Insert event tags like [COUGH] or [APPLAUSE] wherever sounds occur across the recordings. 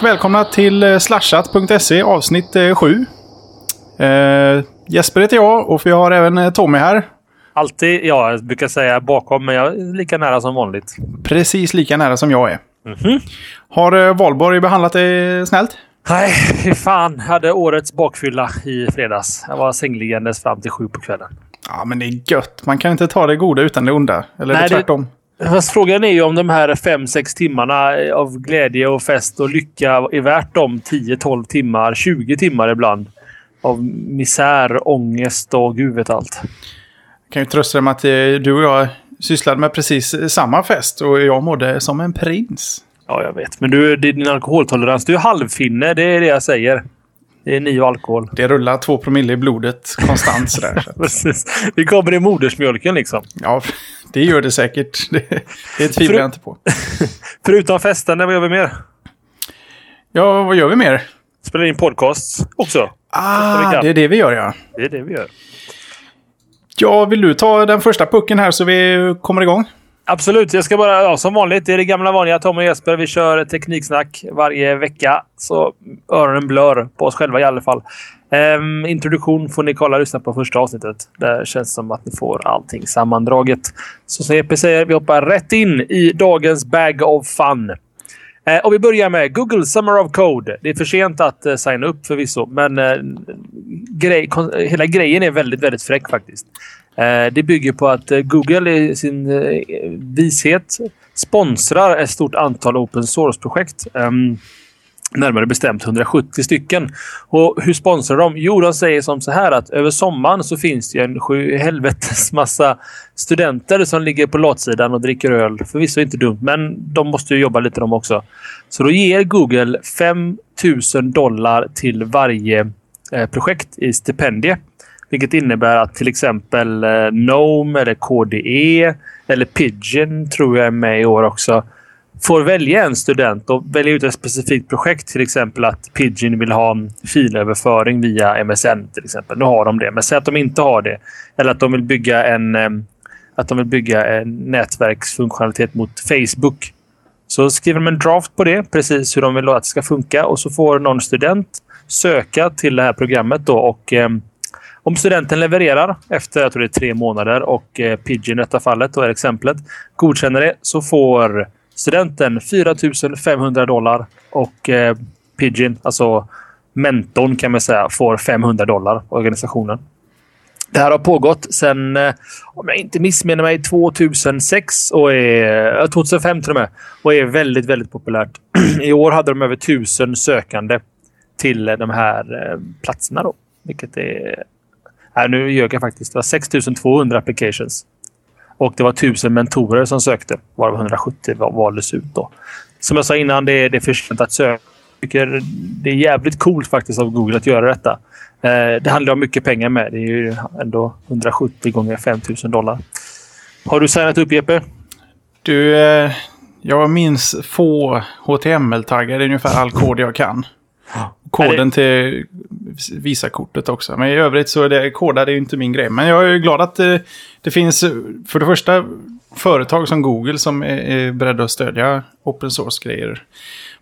Och välkomna till eh, slashat.se avsnitt 7. Eh, Jesper heter jag och vi har även eh, Tommy här. Alltid, ja, jag brukar säga bakom, men jag är lika nära som vanligt. Precis lika nära som jag är. Har eh, Valborg behandlat dig snällt? Nej, fy fan. Jag hade årets bakfylla i fredags. Jag var sängliggandes fram till sju på kvällen. Ja, men det är gött. Man kan inte ta det goda utan det onda. Eller Nej, det det- tvärtom? Fast frågan är ju om de här fem sex timmarna av glädje och fest och lycka är värt de 10-12 timmar, 20 timmar ibland. Av misär, ångest och gud vet allt. Jag kan ju trösta dig med att eh, du och jag sysslade med precis samma fest och jag mådde som en prins. Ja, jag vet. Men du, din alkoholtolerans. Du är halvfinne, det är det jag säger. Det är nio alkohol. Det rullar två promille i blodet konstant sådär. Så. [LAUGHS] Precis. Det kommer i modersmjölken liksom. Ja, det gör det säkert. [LAUGHS] Det, det tvivlar jag inte på. [LAUGHS] Förutom festen, vad gör vi mer? Ja, vad gör vi mer? Spelar in podcasts också. Ah, det är det vi gör ja. Det är det vi gör. Ja, vill du ta den första pucken här så vi kommer igång? Absolut. Jag ska bara, ja, som vanligt, det är det gamla vanliga. Tom och Jesper, vi kör tekniksnack varje vecka. Så öronen blör på oss själva i alla fall. Ehm, introduktion får ni kolla och lyssna på första avsnittet. Där känns som att ni får allting sammandraget. Så som EP säger, vi hoppar rätt in i dagens bag of fun. Ehm, och vi börjar med Google Summer of Code. Det är för sent att eh, signa upp förvisso, men eh, grej, hela grejen är väldigt, väldigt fräck faktiskt. Eh, det bygger på att eh, Google i sin eh, vishet sponsrar ett stort antal open source-projekt. Ehm, närmare bestämt 170 stycken. Och hur sponsrar de? Jo, de säger som så här att över sommaren så finns det en sju helvetes massa studenter som ligger på latsidan och dricker öl. Förvisso inte dumt, men de måste ju jobba lite de också. Så då ger Google 5 000 dollar till varje projekt i stipendie. Vilket innebär att till exempel eh, Gnome eller KDE eller Pidgin tror jag är med i år också får välja en student och välja ut ett specifikt projekt. Till exempel att Pidgin vill ha filöverföring via MSN. till exempel. Nu har de det, men säg att de inte har det. Eller att de vill bygga en, eh, att de vill bygga en nätverksfunktionalitet mot Facebook. Så skriver de en draft på det, precis hur de vill att det ska funka. Och så får någon student söka till det här programmet. Då, och eh, om studenten levererar efter jag tror det är tre månader och eh, Pidgin i detta fallet, då är exemplet, godkänner det så får studenten 4 500 dollar och eh, Pidgin, alltså mentorn kan man säga, får 500 dollar organisationen. Det här har pågått sedan, eh, om jag inte missminner mig, 2006 och är, 2005 till och med. Och är väldigt, väldigt populärt. [CLEARS THROAT] I år hade de över 1000 sökande till eh, de här eh, platserna. Då, vilket är... Nej, nu ljög jag faktiskt. Det var 6200 applications. Och det var 1000 mentorer som sökte, varav 170 valdes ut. Då. Som jag sa innan, det är, det är för sent att söka. Jag tycker det är jävligt coolt faktiskt av Google att göra detta. Eh, det handlar om mycket pengar med. Det är ju ändå 170 gånger 5000 dollar. Har du signat upp Jeppe? Du, eh, jag minns få HTML-taggar. Det är ungefär all kod jag kan. Koden till Visakortet också. Men i övrigt så är det kodar det är ju inte min grej. Men jag är ju glad att eh, det finns, eh, för det första, företag som Google som är, är beredda att stödja open source-grejer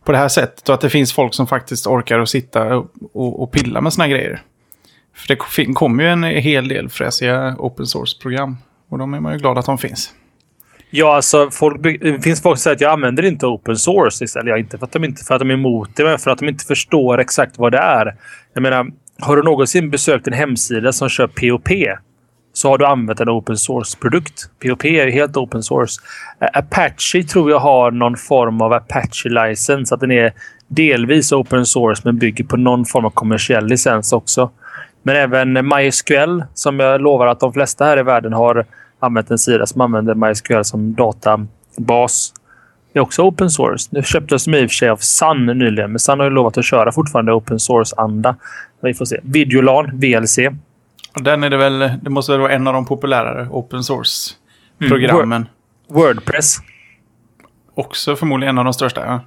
på det här sättet. Och att det finns folk som faktiskt orkar att sitta och, och, och pilla med såna grejer. För det kommer ju en hel del fräsiga open source-program. Och de är man ju glad att de finns. Ja, alltså folk, det finns folk som säger att jag använder inte open source istället. Ja, inte för att, de inte för att de är emot det, men för att de inte förstår exakt vad det är. Jag menar, har du någonsin besökt en hemsida som kör POP så har du använt en open source-produkt. POP är ju helt open source. Apache tror jag har någon form av Apache-licens. Att den är delvis open source men bygger på någon form av kommersiell licens också. Men även MySQL, som jag lovar att de flesta här i världen har använt en sida som använder MySQL som databas. Det är också open source. Nu köptes de i och för sig av Sun nyligen, men Sun har ju lovat att köra fortfarande open source-anda. Vi får se. Videolan, VLC. Den är det väl, det måste väl vara en av de populärare open source-programmen. Wordpress. Också förmodligen en av de största. Ja.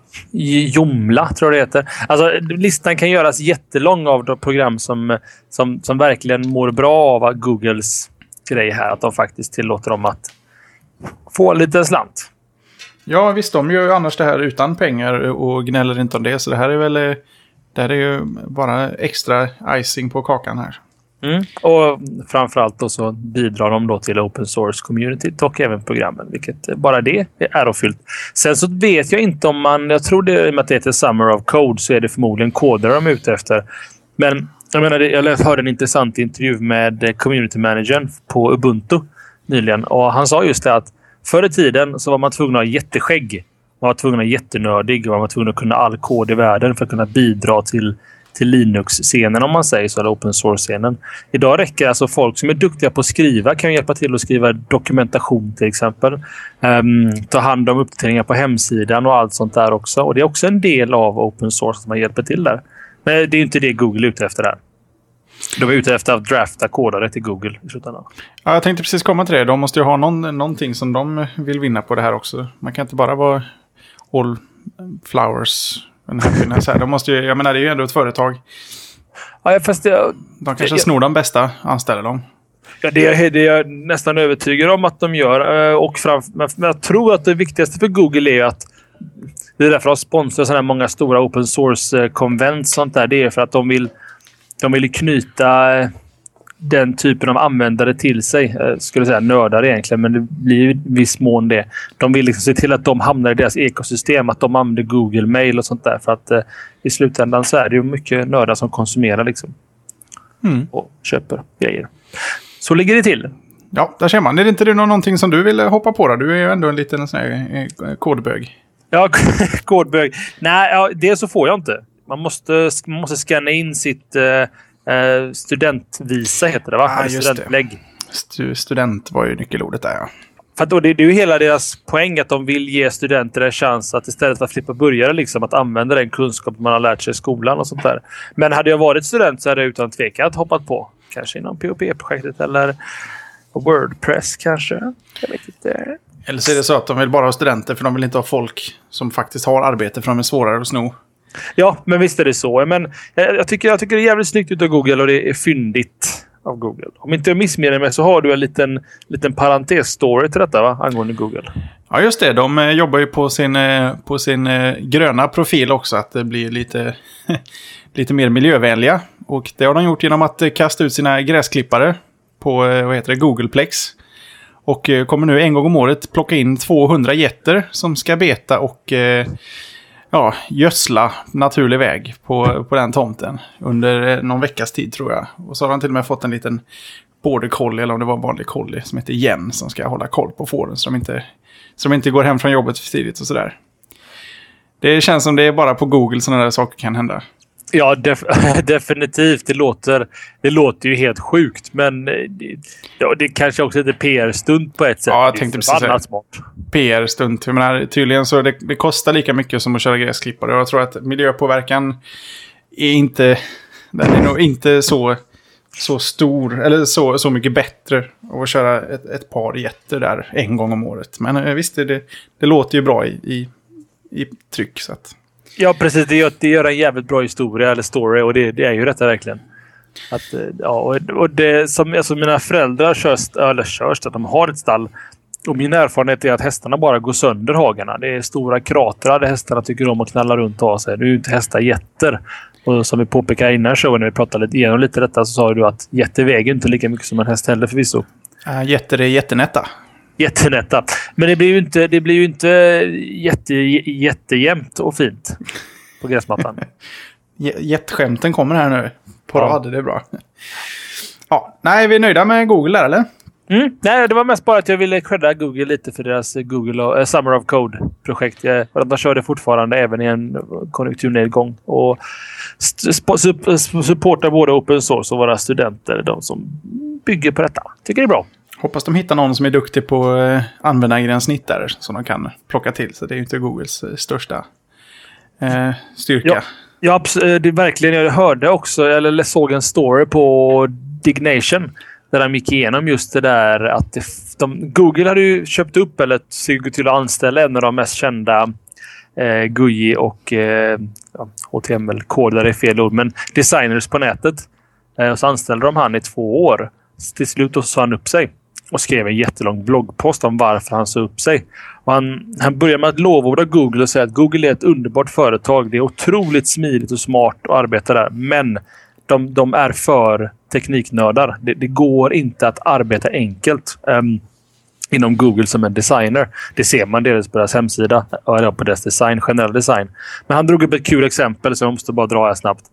Jomla, tror jag det heter. Alltså, listan kan göras jättelång av de program som, som, som verkligen mår bra av Googles grej här. Att de faktiskt tillåter dem att få en liten slant. Ja, visst, de gör ju annars det här utan pengar och gnäller inte om det. Så det här är väl eh, det här är ju bara extra icing på kakan här. Mm. Och framförallt då så bidrar de då till open source community och även programmen, vilket bara det är ärofyllt. Sen så vet jag inte om man... Jag tror det i och med att det heter Summer of Code så är det förmodligen koder de är ute efter. Men jag menar, jag hörde en intressant intervju med eh, community managern på Ubuntu nyligen och han sa just det att förr i tiden så var man tvungen att ha jätteskägg. Man var tvungen att vara jättenördig och man var tvungen att kunna all kod i världen för att kunna bidra till till Linux-scenen om man säger så, eller open source-scenen. Idag räcker alltså folk som är duktiga på att skriva kan hjälpa till att skriva dokumentation till exempel. Um, ta hand om uppdateringar på hemsidan och allt sånt där också. Och Det är också en del av open source att man hjälper till där. Men det är inte det Google är ute efter här. De är ute efter att drafta kodare till Google i slutändan. Ja, jag tänkte precis komma till det. De måste ju ha någon, någonting som de vill vinna på det här också. Man kan inte bara vara all flowers happiness här. De måste ju, jag menar, det är ju ändå ett företag. Ja, fast det, de kanske snor de bästa, anställer dem. Ja, det, är, det är jag nästan övertygad om att de gör. Eh, och fram, men jag tror att det viktigaste för Google är att det är därför de sponsrar sådana många stora open source-konvent. sånt där. Det är för att de vill, de vill knyta eh, den typen av användare till sig. Jag eh, skulle säga nördar egentligen, men det blir i viss mån det. De vill liksom se till att de hamnar i deras ekosystem, att de använder Google Mail och sånt där. För att eh, i slutändan så är det ju mycket nördar som konsumerar liksom. Mm. Och köper grejer. Så ligger det till. Ja, där ser man. Är det inte det någonting som du vill hoppa på då? Du är ju ändå en liten sån eh, kodbög. Ja, [LAUGHS] kodbög. Nej, ja, det så får jag inte. Man måste, man måste scanna in sitt eh, Eh, studentvisa heter det va? Ah, Studentlägg. Stu student var ju nyckelordet där ja. För att det, det är ju hela deras poäng att de vill ge studenter en chans att istället för att flippa burgare liksom, att använda den kunskap man har lärt sig i skolan och sånt där. Men hade jag varit student så hade jag utan tvekan hoppat på. Kanske inom POP-projektet eller Wordpress kanske. Jag vet inte. Eller så är det så att de vill bara ha studenter för de vill inte ha folk som faktiskt har arbete för de är svårare att sno. Ja, men visst är det så. Men jag, tycker, jag tycker det är jävligt snyggt av Google och det är fyndigt av Google. Om inte jag missminner mig så har du en liten, liten parentes-story till detta va? angående Google. Ja, just det. De eh, jobbar ju på sin, eh, på sin eh, gröna profil också. Att det blir lite, [LAUGHS] lite mer miljövänliga. Och det har de gjort genom att kasta ut sina gräsklippare på vad heter det, Googleplex. Och eh, kommer nu en gång om året plocka in 200 getter som ska beta och eh, ja, gödsla naturlig väg på, på den tomten. Under eh, någon veckas tid tror jag. Och så har han till och med fått en liten border collie, eller om det var en vanlig collie, som heter Jen. Som ska hålla koll på fåren så de inte, så de inte går hem från jobbet för tidigt och sådär. Det känns som det är bara på Google sådana där saker kan hända. Ja, def [LAUGHS] definitivt. Det låter, det låter ju helt sjukt, men eh, ja, det kanske också är lite PR-stunt på ett sätt. Ja, jag tänkte precis säga PR-stunt. Jag menar, tydligen så det, det kostar lika mycket som att köra gräsklippare. Jag tror att miljöpåverkan är inte... Den är nog inte så, så stor, eller så, så mycket bättre att köra ett, ett par jätter där en gång om året. Men eh, visst, det, det låter ju bra i, i, i tryck. Så att... Ja, precis. Det gör, det gör en jävligt bra historia, eller story, och det, det är ju detta verkligen. Att, eh, ja, och, det som alltså mina föräldrar kör, eller kör, att de har ett stall. Och min erfarenhet är att hästarna bara går sönder hagarna. Det är stora kratrar där hästarna tycker om att knalla runt och ha sig. Nu är ju inte hästar jätter. Och som vi påpekade innan showen när vi pratade lite igenom lite detta så sa du att jätter väger inte lika mycket som en häst heller förvisso. Uh, jätter är jättenätta jättenätta. Men det blir ju inte, det blir ju inte jätte, jättejämnt och fint på gräsmattan. [LAUGHS] Jätteskämten kommer här nu. På ja. rad, det är bra. Ja, nej, vi är nöjda med Google där, eller? Mm. Nej, det var mest bara att jag ville credda Google lite för deras Google äh, Summer of Code-projekt. De kör det fortfarande även i en konjunkturnedgång. Och supportar både open source och våra studenter, de som bygger på detta. Tycker det är bra. Hoppas de hittar någon som är duktig på eh, användargränssnitt där som de kan plocka till. Så det är ju inte Googles eh, största eh, styrka. Ja, ja eh, det verkligen. Jag hörde också, eller såg en story på Dignation. Där de gick igenom just det där att det, de, Google hade ju köpt upp eller såg till att anställa en av de mest kända eh, GUI och eh, HTML-kodare är fel ord, men designers på nätet. Eh, och så anställde de han i två år. Till slut så sa han upp sig och skrev en jättelång bloggpost om varför han sa upp sig. Och han, han börjar med att lovorda Google och säga att Google är ett underbart företag. Det är otroligt smidigt och smart att arbeta där. Men de, de är för tekniknördar. Det, det, går inte att arbeta enkelt um, inom Google som en designer. Det ser man delvis på deras hemsida eller på deras design, generell design. Men han drog upp ett kul exempel som jag måste bara dra här snabbt.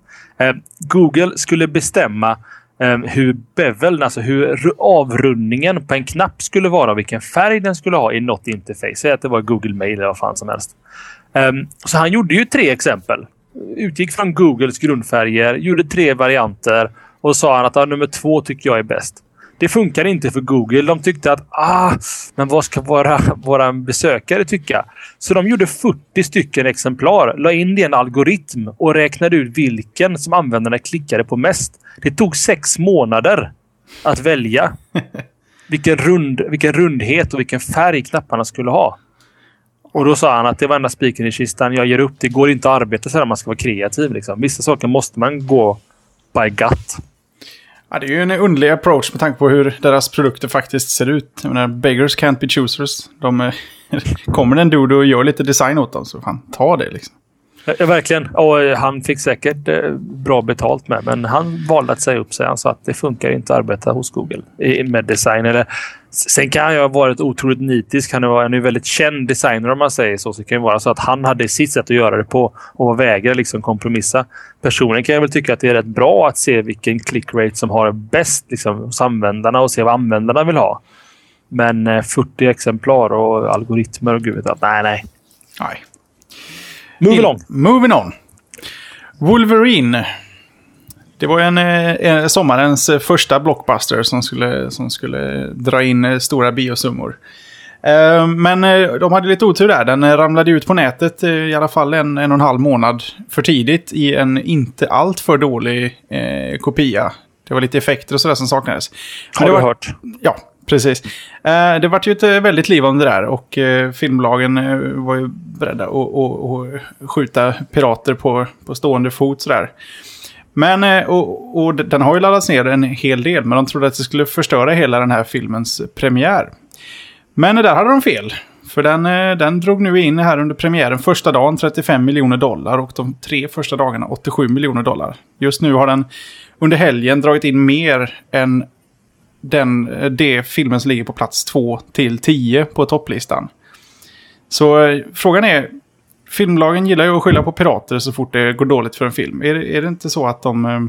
Uh, Google skulle bestämma Ehm, hur beveln, alltså hur avrundningen på en knapp skulle vara och vilken färg den skulle ha i något interface. Säg att det var Google Mail eller vad fan som helst. Um, så han gjorde ju tre exempel utgick från Googles grundfärger, gjorde tre varianter och sa han att ah, nummer två tycker jag är bäst. Det funkar inte för Google. De tyckte att ah, men vad ska våra, våra besökare tycka? Så de gjorde 40 stycken exemplar, la in det i en algoritm och räknade ut vilken som användarna klickade på mest. Det tog sex månader att välja [LAUGHS] vilken, rund, vilken rundhet och vilken färg knapparna skulle ha. Och då sa han att det var enda spiken i kistan. Jag ger upp. Det går inte att arbeta så här man ska vara kreativ. Liksom. Vissa saker måste man gå by gut. Ja, det är ju en underlig approach med tanke på hur deras produkter faktiskt ser ut. Jag menar, beggars can't be choosers. De, eh, [LAUGHS] kommer en dude och gör lite design åt dem så fan, ta det liksom. Ja, verkligen. Och eh, han fick säkert eh, bra betalt med. Men han valde att säga upp sig. Han sa att det funkar inte att arbeta hos Google med design. Eller, sen kan han ha varit otroligt nitisk. Han är en väldigt känd designer om man säger så. Så det kan vara så att han hade sitt sätt att göra det på och vägrar liksom kompromissa. Personligen kan jag väl tycka att det är rätt bra att se vilken click rate som har bäst liksom, hos användarna och se vad användarna vill ha. Men 40 eh, exemplar och algoritmer och gud vet att nej, nej. Nej, Moving on. Moving on. Wolverine. Det var en, eh, en, sommarens första blockbuster som skulle, som skulle dra in eh, stora biosummor. Eh, men de hade lite otur där. Den ramlade ut på nätet i alla fall en, en och en halv månad för tidigt i en inte alltför dålig eh, kopia. Det var lite effekter och sådär som saknades. Har du var, hört? Ja, Precis. Eh, det var ju ett eh, väldigt liv om det där och eh, filmbolagen eh, var ju beredda att, att, att skjuta pirater på, på stående fot sådär. Men, eh, och, och, den har ju laddats ner en hel del, men de trodde att det skulle förstöra hela den här filmens premiär. Men eh, där hade de fel. För den, eh, den drog nu in här under premiären första dagen 35 miljoner dollar och de tre första dagarna 87 miljoner dollar. Just nu har den under helgen dragit in mer än den, det filmen som ligger på plats 2 till 10 på topplistan. Så frågan är, filmlagen gillar ju att skylla på pirater så fort det går dåligt för en film. Är, är det inte så att de, eh,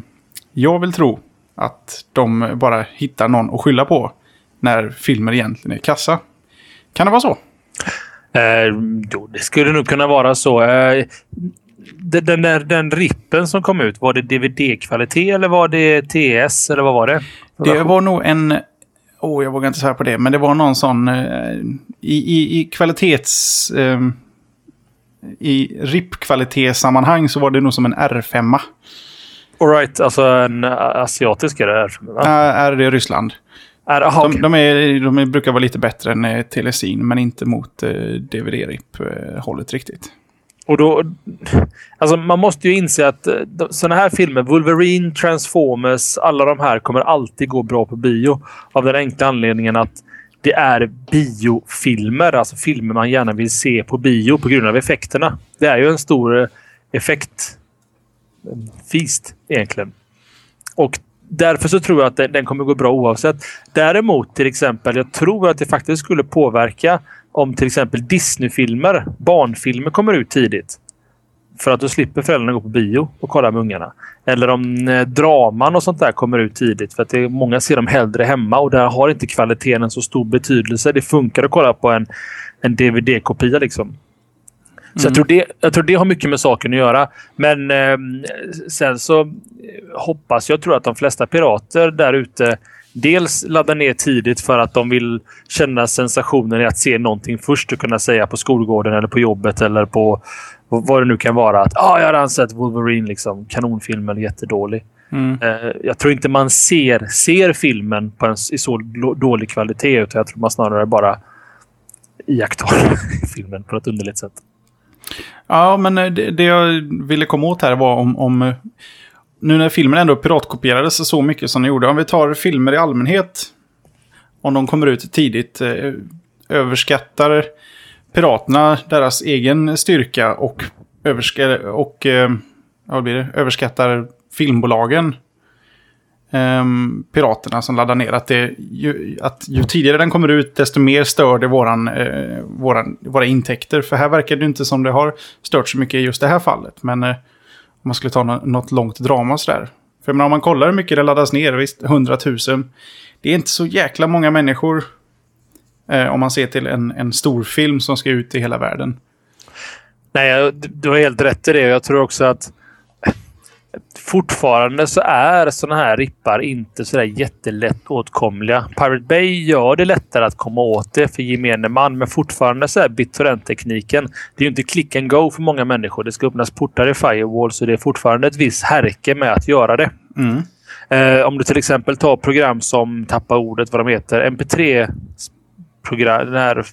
jag vill tro att de bara hittar någon att skylla på när filmer egentligen är kassa? Kan det vara så? Eh, jo, det skulle nog kunna vara så. Eh, den, den, där, den rippen som kom ut, var det DVD-kvalitet eller var det TS? Eller vad var det? Det var nog en... Åh, oh, jag vågar inte säga på det. Men det var någon sån... Eh, I, i, i kvalitets... I RIP-kvalitetssammanhang så var det nog som en R5. Alright, alltså en asiatisk är det R5? Va? är det Ryssland. Är, aha, de, de, är, de brukar vara lite bättre än eh, Telesin, men inte mot eh, DVD-RIP-hållet riktigt. Och då, alltså man måste ju inse att eh, sådana här filmer, Wolverine, Transformers, alla de här kommer alltid gå bra på bio. Av den enkla anledningen att det är biofilmer, alltså filmer man gärna vill se på bio på grund av effekterna. Det är ju en stor eh, effekt-feast egentligen. Och därför så tror jag att den kommer gå bra oavsett. Däremot till exempel, jag tror att det faktiskt skulle påverka om till exempel Disney-filmer, barnfilmer kommer ut tidigt. För att då slipper föräldrarna gå på bio och kolla med ungarna. Eller om eh, draman och sånt där kommer ut tidigt. För att det är, många ser dem hellre hemma och där har inte kvaliteten en så stor betydelse. Det funkar att kolla på en, en DVD-kopia liksom. Så mm. jag, tror det, jag tror det har mycket med saken att göra. Men eh, sen så hoppas jag tror att de flesta pirater där ute dels laddar ner tidigt för att de vill känna sensationen i att se någonting först och kunna säga på skolgården eller på jobbet eller på vad det nu kan vara. Att ah, jag har ansett Wolverine, liksom, kanonfilm eller jättedålig. Mm. Uh, jag tror inte man ser, ser filmen på en, i så dålig kvalitet. Utan jag tror man snarare bara iakttar [LAUGHS] filmen på ett underligt sätt. Ja, men det, det jag ville komma åt här var om, om nu när filmen ändå piratkopierades så mycket som den gjorde. Om vi tar filmer i allmänhet. om de kommer ut tidigt, eh, överskattar piraterna deras egen styrka och, överska och eh, vad blir det? överskattar filmbolagen um, piraterna som laddar ner. Att, det, ju, att ju tidigare den kommer ut, desto mer stör det våran, uh, våran, våra intäkter. För här verkar det inte som det har stört så mycket i just det här fallet. Men uh, om man skulle ta no något långt drama sådär. För menar, om man kollar hur mycket det laddas ner, visst, 100 000. Det är inte så jäkla många människor. Uh, om man ser till en, en stor film som ska ut i hela världen. Nej, du har helt rätt i det. Jag tror också att fortfarande så är sådana här rippar inte så där jättelätt åtkomliga. Pirate Bay gör det lättare att komma åt det för gemene man, men fortfarande så är BitTorrent-tekniken. Det är ju inte click and go för många människor. Det ska öppnas portar i Firewall, så det är fortfarande ett visst härke med att göra det. Mm. Eh, om du till exempel tar program som, tappa ordet vad de heter, MP3-program, den här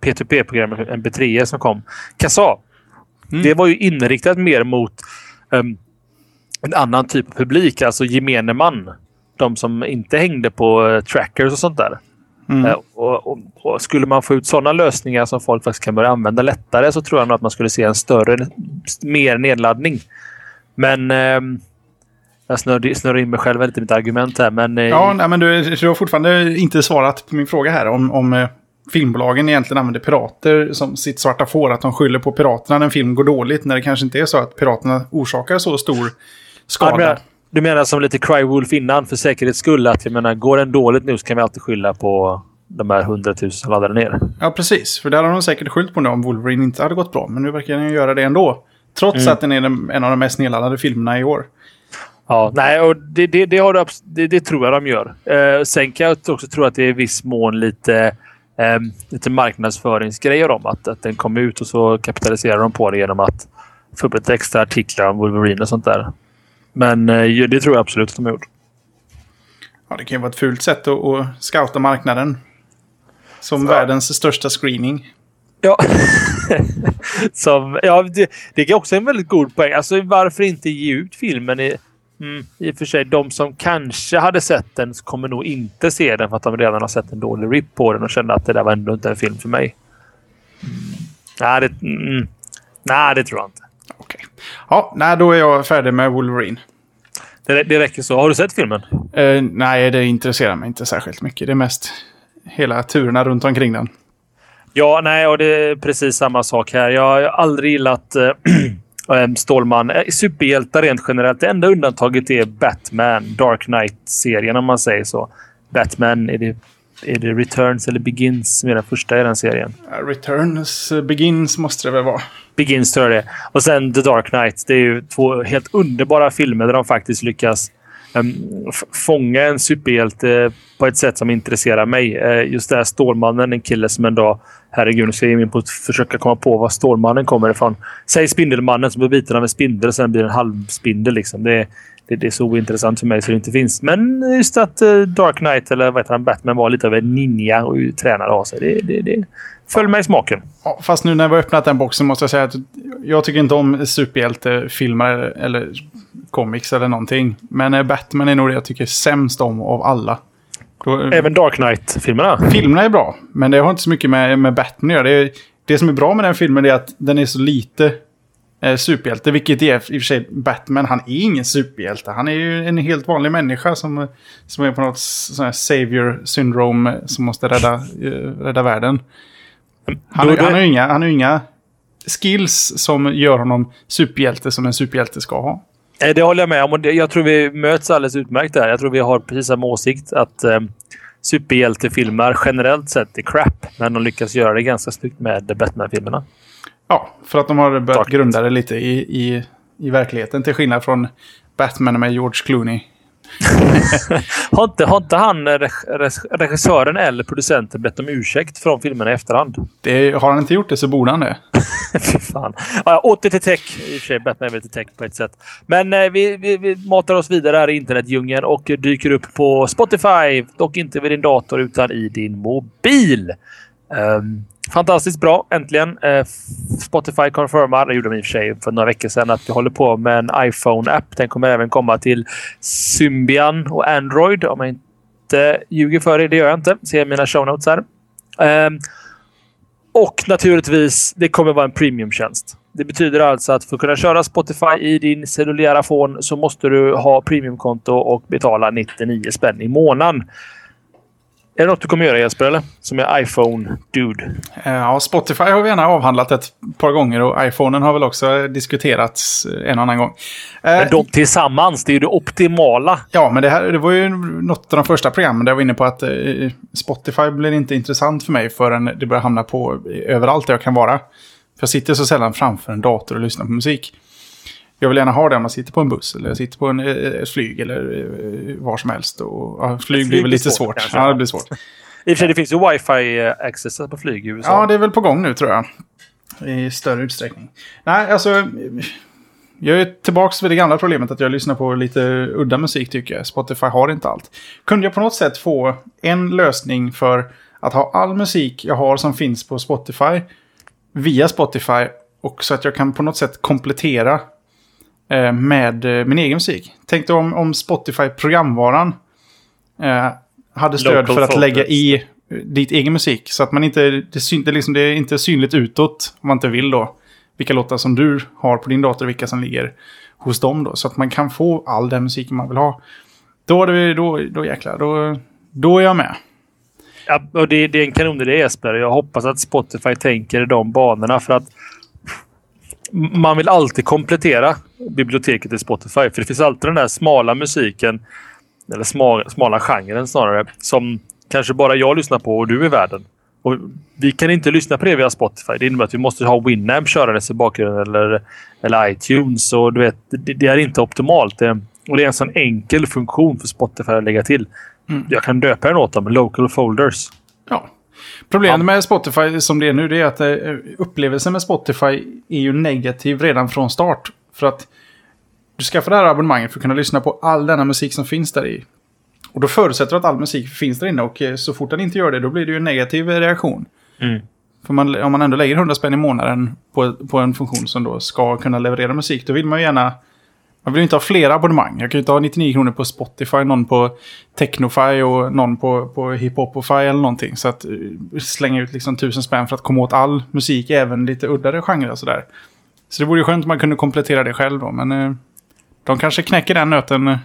P2P-programmet MP3 som kom. Kassa. Mm. Det var ju inriktat mer mot um, en annan typ av publik, alltså gemene man. De som inte hängde på uh, trackers och sånt där. Mm. Uh, och, och, och, Skulle man få ut sådana lösningar som folk faktiskt kan börja använda lättare så tror jag nog att man skulle se en större, mer nedladdning. Men uh, jag snurrar, in mig själv lite i mitt argument här. Men, eh, ja, nej, men du, du har fortfarande inte svarat på min fråga här om, om filmbolagen egentligen använder pirater som sitt svarta får. Att de skyller på piraterna när en film går dåligt. När det kanske inte är så att piraterna orsakar så stor skada. Ja, du, menar, du menar som lite Cry Wolf innan för säkerhets skull. Att jag menar, går den dåligt nu så kan vi alltid skylla på de här hundratusen som laddade ner. Ja, precis. För där har de säkert skyllt på nu om Wolverine inte hade gått bra. Men nu verkar den göra det ändå. Trots mm. att den är en av de mest nedladdade filmerna i år. Ja, nej, och det, det, det, har du, det, det tror jag de gör. Eh, sen kan jag också tro att det är i viss mån lite eh, lite marknadsföringsgrejer om att, att den kom ut och så kapitaliserar de på det genom att få upp lite extra artiklar om Wolverine och sånt där. Men eh, det tror jag absolut att de har gjort. Ja, det kan ju vara ett fult sätt att, att scouta marknaden. Som ja. världens största screening. Ja, [LAUGHS] Som, ja det, det är också en väldigt god poäng. Alltså varför inte ge ut filmen i Mm, I och för sig, de som kanske hade sett den kommer nog inte se den för att de redan har sett en dålig rip på den och känner att det där var ändå inte en film för mig. Mm. Nej, det, mm, nej, det tror jag inte. Okej. Okay. Ja, nej, då är jag färdig med Wolverine. Det, det räcker så. Har du sett filmen? Uh, nej, det intresserar mig inte särskilt mycket. Det är mest hela turerna runt omkring den. Ja, nej, och det är precis samma sak här. Jag har aldrig gillat äh, [CLEARS THROAT] Stålman. Eh, superhjältar rent generellt. Det enda undantaget är Batman, Dark Knight-serien om man säger så. Batman, är det, är det Returns eller Begins som är den första i den serien? Returns, eh, Begins måste det väl vara. Begins tror jag det Och sen The Dark Knight. Det är ju två helt underbara filmer där de faktiskt lyckas um, fånga en superhjälte på ett sätt som intresserar mig. Uh, just det här Stålmannen, en kille som en dag Herregud, nu ska jag ge mig in på att försöka komma på var Stålmannen kommer ifrån. Säg Spindelmannen som blir biten av en spindel och sen blir en halvspindel. Liksom. Det, det, det, är så ointressant för mig så det inte finns. Men just att uh, Dark Knight eller vad heter han, Batman var lite av en ninja och tränade av sig. Det, det, det föll mig i smaken. Ja, fast nu när vi har öppnat den boxen måste jag säga att jag tycker inte om superhjältefilmer eller comics eller någonting. Men eh, Batman är nog det jag tycker sämst om av alla. Då, Även Dark Knight-filmerna? Filmerna är bra, men det har inte så mycket med, med Batman att göra. Det, det som är bra med den filmen är att den är så lite eh, superhjälte. Vilket är i och för sig Batman. Han är ingen superhjälte. Han är ju en helt vanlig människa som, som är på något sån här savior syndrome som måste rädda, eh, rädda världen. Han, då... han, har inga, han har inga skills som gör honom superhjälte som en superhjälte ska ha. Eh, det håller jag med om. Jag tror vi möts alldeles utmärkt där. Jag tror vi har precis samma åsikt. Att eh, superhjältefilmer generellt sett är crap. Men de lyckas göra det ganska snyggt med Batman-filmerna. Ja, för att de har börjat grunda det lite i, i, i verkligheten. Till skillnad från Batman med George Clooney. [LAUGHS] har, inte, har inte han, regissören eller producenten, bett om ursäkt från filmerna i efterhand? Det, har han inte gjort det så borde han det. [LAUGHS] Fy fan. Ja, åter till tech. I och för sig, Batman är väl till tech på ett sätt. Men eh, vi, vi, vi, matar oss vidare här i internetdjungeln och dyker upp på Spotify. Dock inte vid din dator utan i din mobil. Um, fantastiskt bra, äntligen. Eh, Spotify confirmar, det gjorde de i och för sig för några veckor sedan, att vi håller på med en iPhone-app. Den kommer även komma till Symbian och Android om jag inte ljuger för er. Det gör jag inte. Ser mina show notes här. Ehm, och naturligtvis, det kommer vara en premiumtjänst. Det betyder alltså att för att kunna köra Spotify i din cellulära fon så måste du ha premiumkonto och betala 99 spänn i månaden. Är det något du kommer göra Jesper, eller? Som är iPhone-dude. Eh, ja, Spotify har vi gärna avhandlat ett par gånger och iPhonen har väl också diskuterats en annan gång. Eh, men de tillsammans, det är ju det optimala. Ja, men det här det var ju något av de första programmen där jag var inne på att eh, Spotify blir inte intressant för mig förrän det börjar hamna på överallt där jag kan vara. För jag sitter så sällan framför en dator och lyssnar på musik. Jag vill gärna ha det om man sitter på en buss eller sitter på en, ett flyg eller var som helst. Och, ja, flyg, flyg blir väl lite svårt. svårt. Ja, det blir svårt. I och för sig, det finns ju wifi-access på flyg i USA. Ja, det är väl på gång nu tror jag. I större utsträckning. Nej, alltså... Jag är tillbaka vid det gamla problemet att jag lyssnar på lite udda musik tycker jag. Spotify har inte allt. Kunde jag på något sätt få en lösning för att ha all musik jag har som finns på Spotify via Spotify och så att jag kan på något sätt komplettera Eh, med eh, min egen musik. Tänk dig om, om Spotify-programvaran eh, hade stöd Local för att focus. lägga i ditt egen musik. Så att man inte, det, syn, det, liksom, det är inte synligt utåt, om man inte vill då. Vilka låtar som du har på din dator och vilka som ligger hos dem då. Så att man kan få all den musiken man vill ha. Då, är det, då, då jäklar, då, då är jag med. Ja, och det, det är en kanonidé Jesper. Jag hoppas att Spotify tänker i de banorna. För att man vill alltid komplettera biblioteket i Spotify. För det finns alltid den där smala musiken, eller smala, smala genren snarare, som kanske bara jag lyssnar på och du i världen. Och vi kan inte lyssna på det via Spotify. Det innebär att vi måste ha Winamp körandes i bakgrunden eller, eller iTunes. Och du vet, det, det är inte optimalt. Det, och det är en sån enkel funktion för Spotify att lägga till. Mm. Jag kan döpa den åt dem, Local Folders. Ja, Problemet med Spotify som det är nu det är att eh, upplevelsen med Spotify är ju negativ redan från start. För att du skaffar det här abonnemanget för att kunna lyssna på all denna musik som finns där i. Och då förutsätter du att all musik finns där inne och eh, så fort den inte gör det då blir det ju en negativ reaktion. Mm. För man, om man ändå lägger 100 spänn i månaden på, på en funktion som då ska kunna leverera musik då vill man ju gärna man vill inte ha flera abonnemang. Jag kan ju inte ha 99 kronor på Spotify, någon på Technofy och någon på, på Hiphopify eller någonting. Så att uh, slänga ut liksom tusen spänn för att komma åt all musik, även lite uddare genrer och sådär. Så det vore ju skönt om man kunde komplettera det själv då, men uh, de kanske knäcker den nöten uh,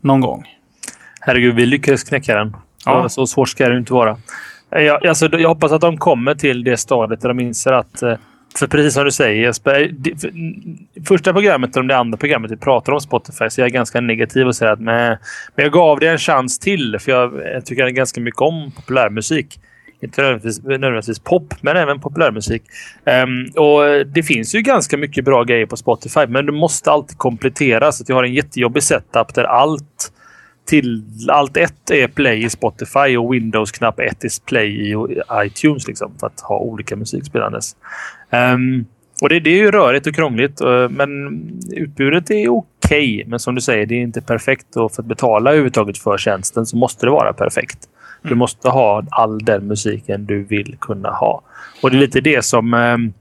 någon gång. Herregud, vi lyckades knäcka den. Ja. Så svårt ska det inte vara. Jag, alltså, jag hoppas att de kommer till det stadiet där de inser att för precis som du säger Jesper, första programmet och det andra programmet vi pratar om Spotify så jag är ganska negativ och säger att men jag gav det en chans till för jag, jag tycker ganska mycket om populärmusik. Inte nödvändigtvis, nödvändigtvis pop, men även populärmusik. Um, och Det finns ju ganska mycket bra grejer på Spotify, men du måste alltid komplettera så att jag har en jättejobbig setup där allt till allt ett är play i Spotify och Windows-knapp ett är play i iTunes. Liksom, för att ha olika musikspelandes. Um, och det, det, är ju rörigt och krångligt, uh, men utbudet är okej. Okay. Men som du säger, det är inte perfekt. Och för att betala överhuvudtaget för tjänsten så måste det vara perfekt. Du mm. måste ha all den musiken du vill kunna ha. Och det är lite det som um,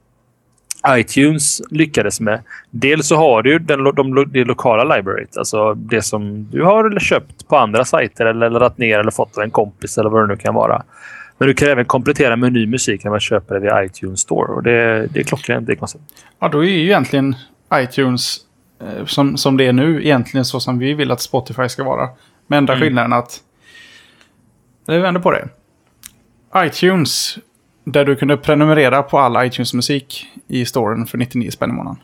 iTunes lyckades med. Dels så har du den, de, det lokala libraryt, alltså det som du har köpt på andra sajter eller laddat ner eller fått av en kompis eller vad det nu kan vara. Men du kan även komplettera med ny musik när man köper det via iTunes Store. Och det, det är klockrent, det koncept. Ja, då är ju egentligen iTunes eh, som, som det är nu egentligen så som vi vill att Spotify ska vara. Med enda mm. skillnaden att... Det vänder på det. iTunes där du kunde prenumerera på all iTunes-musik i storen för 99 spänn i månaden.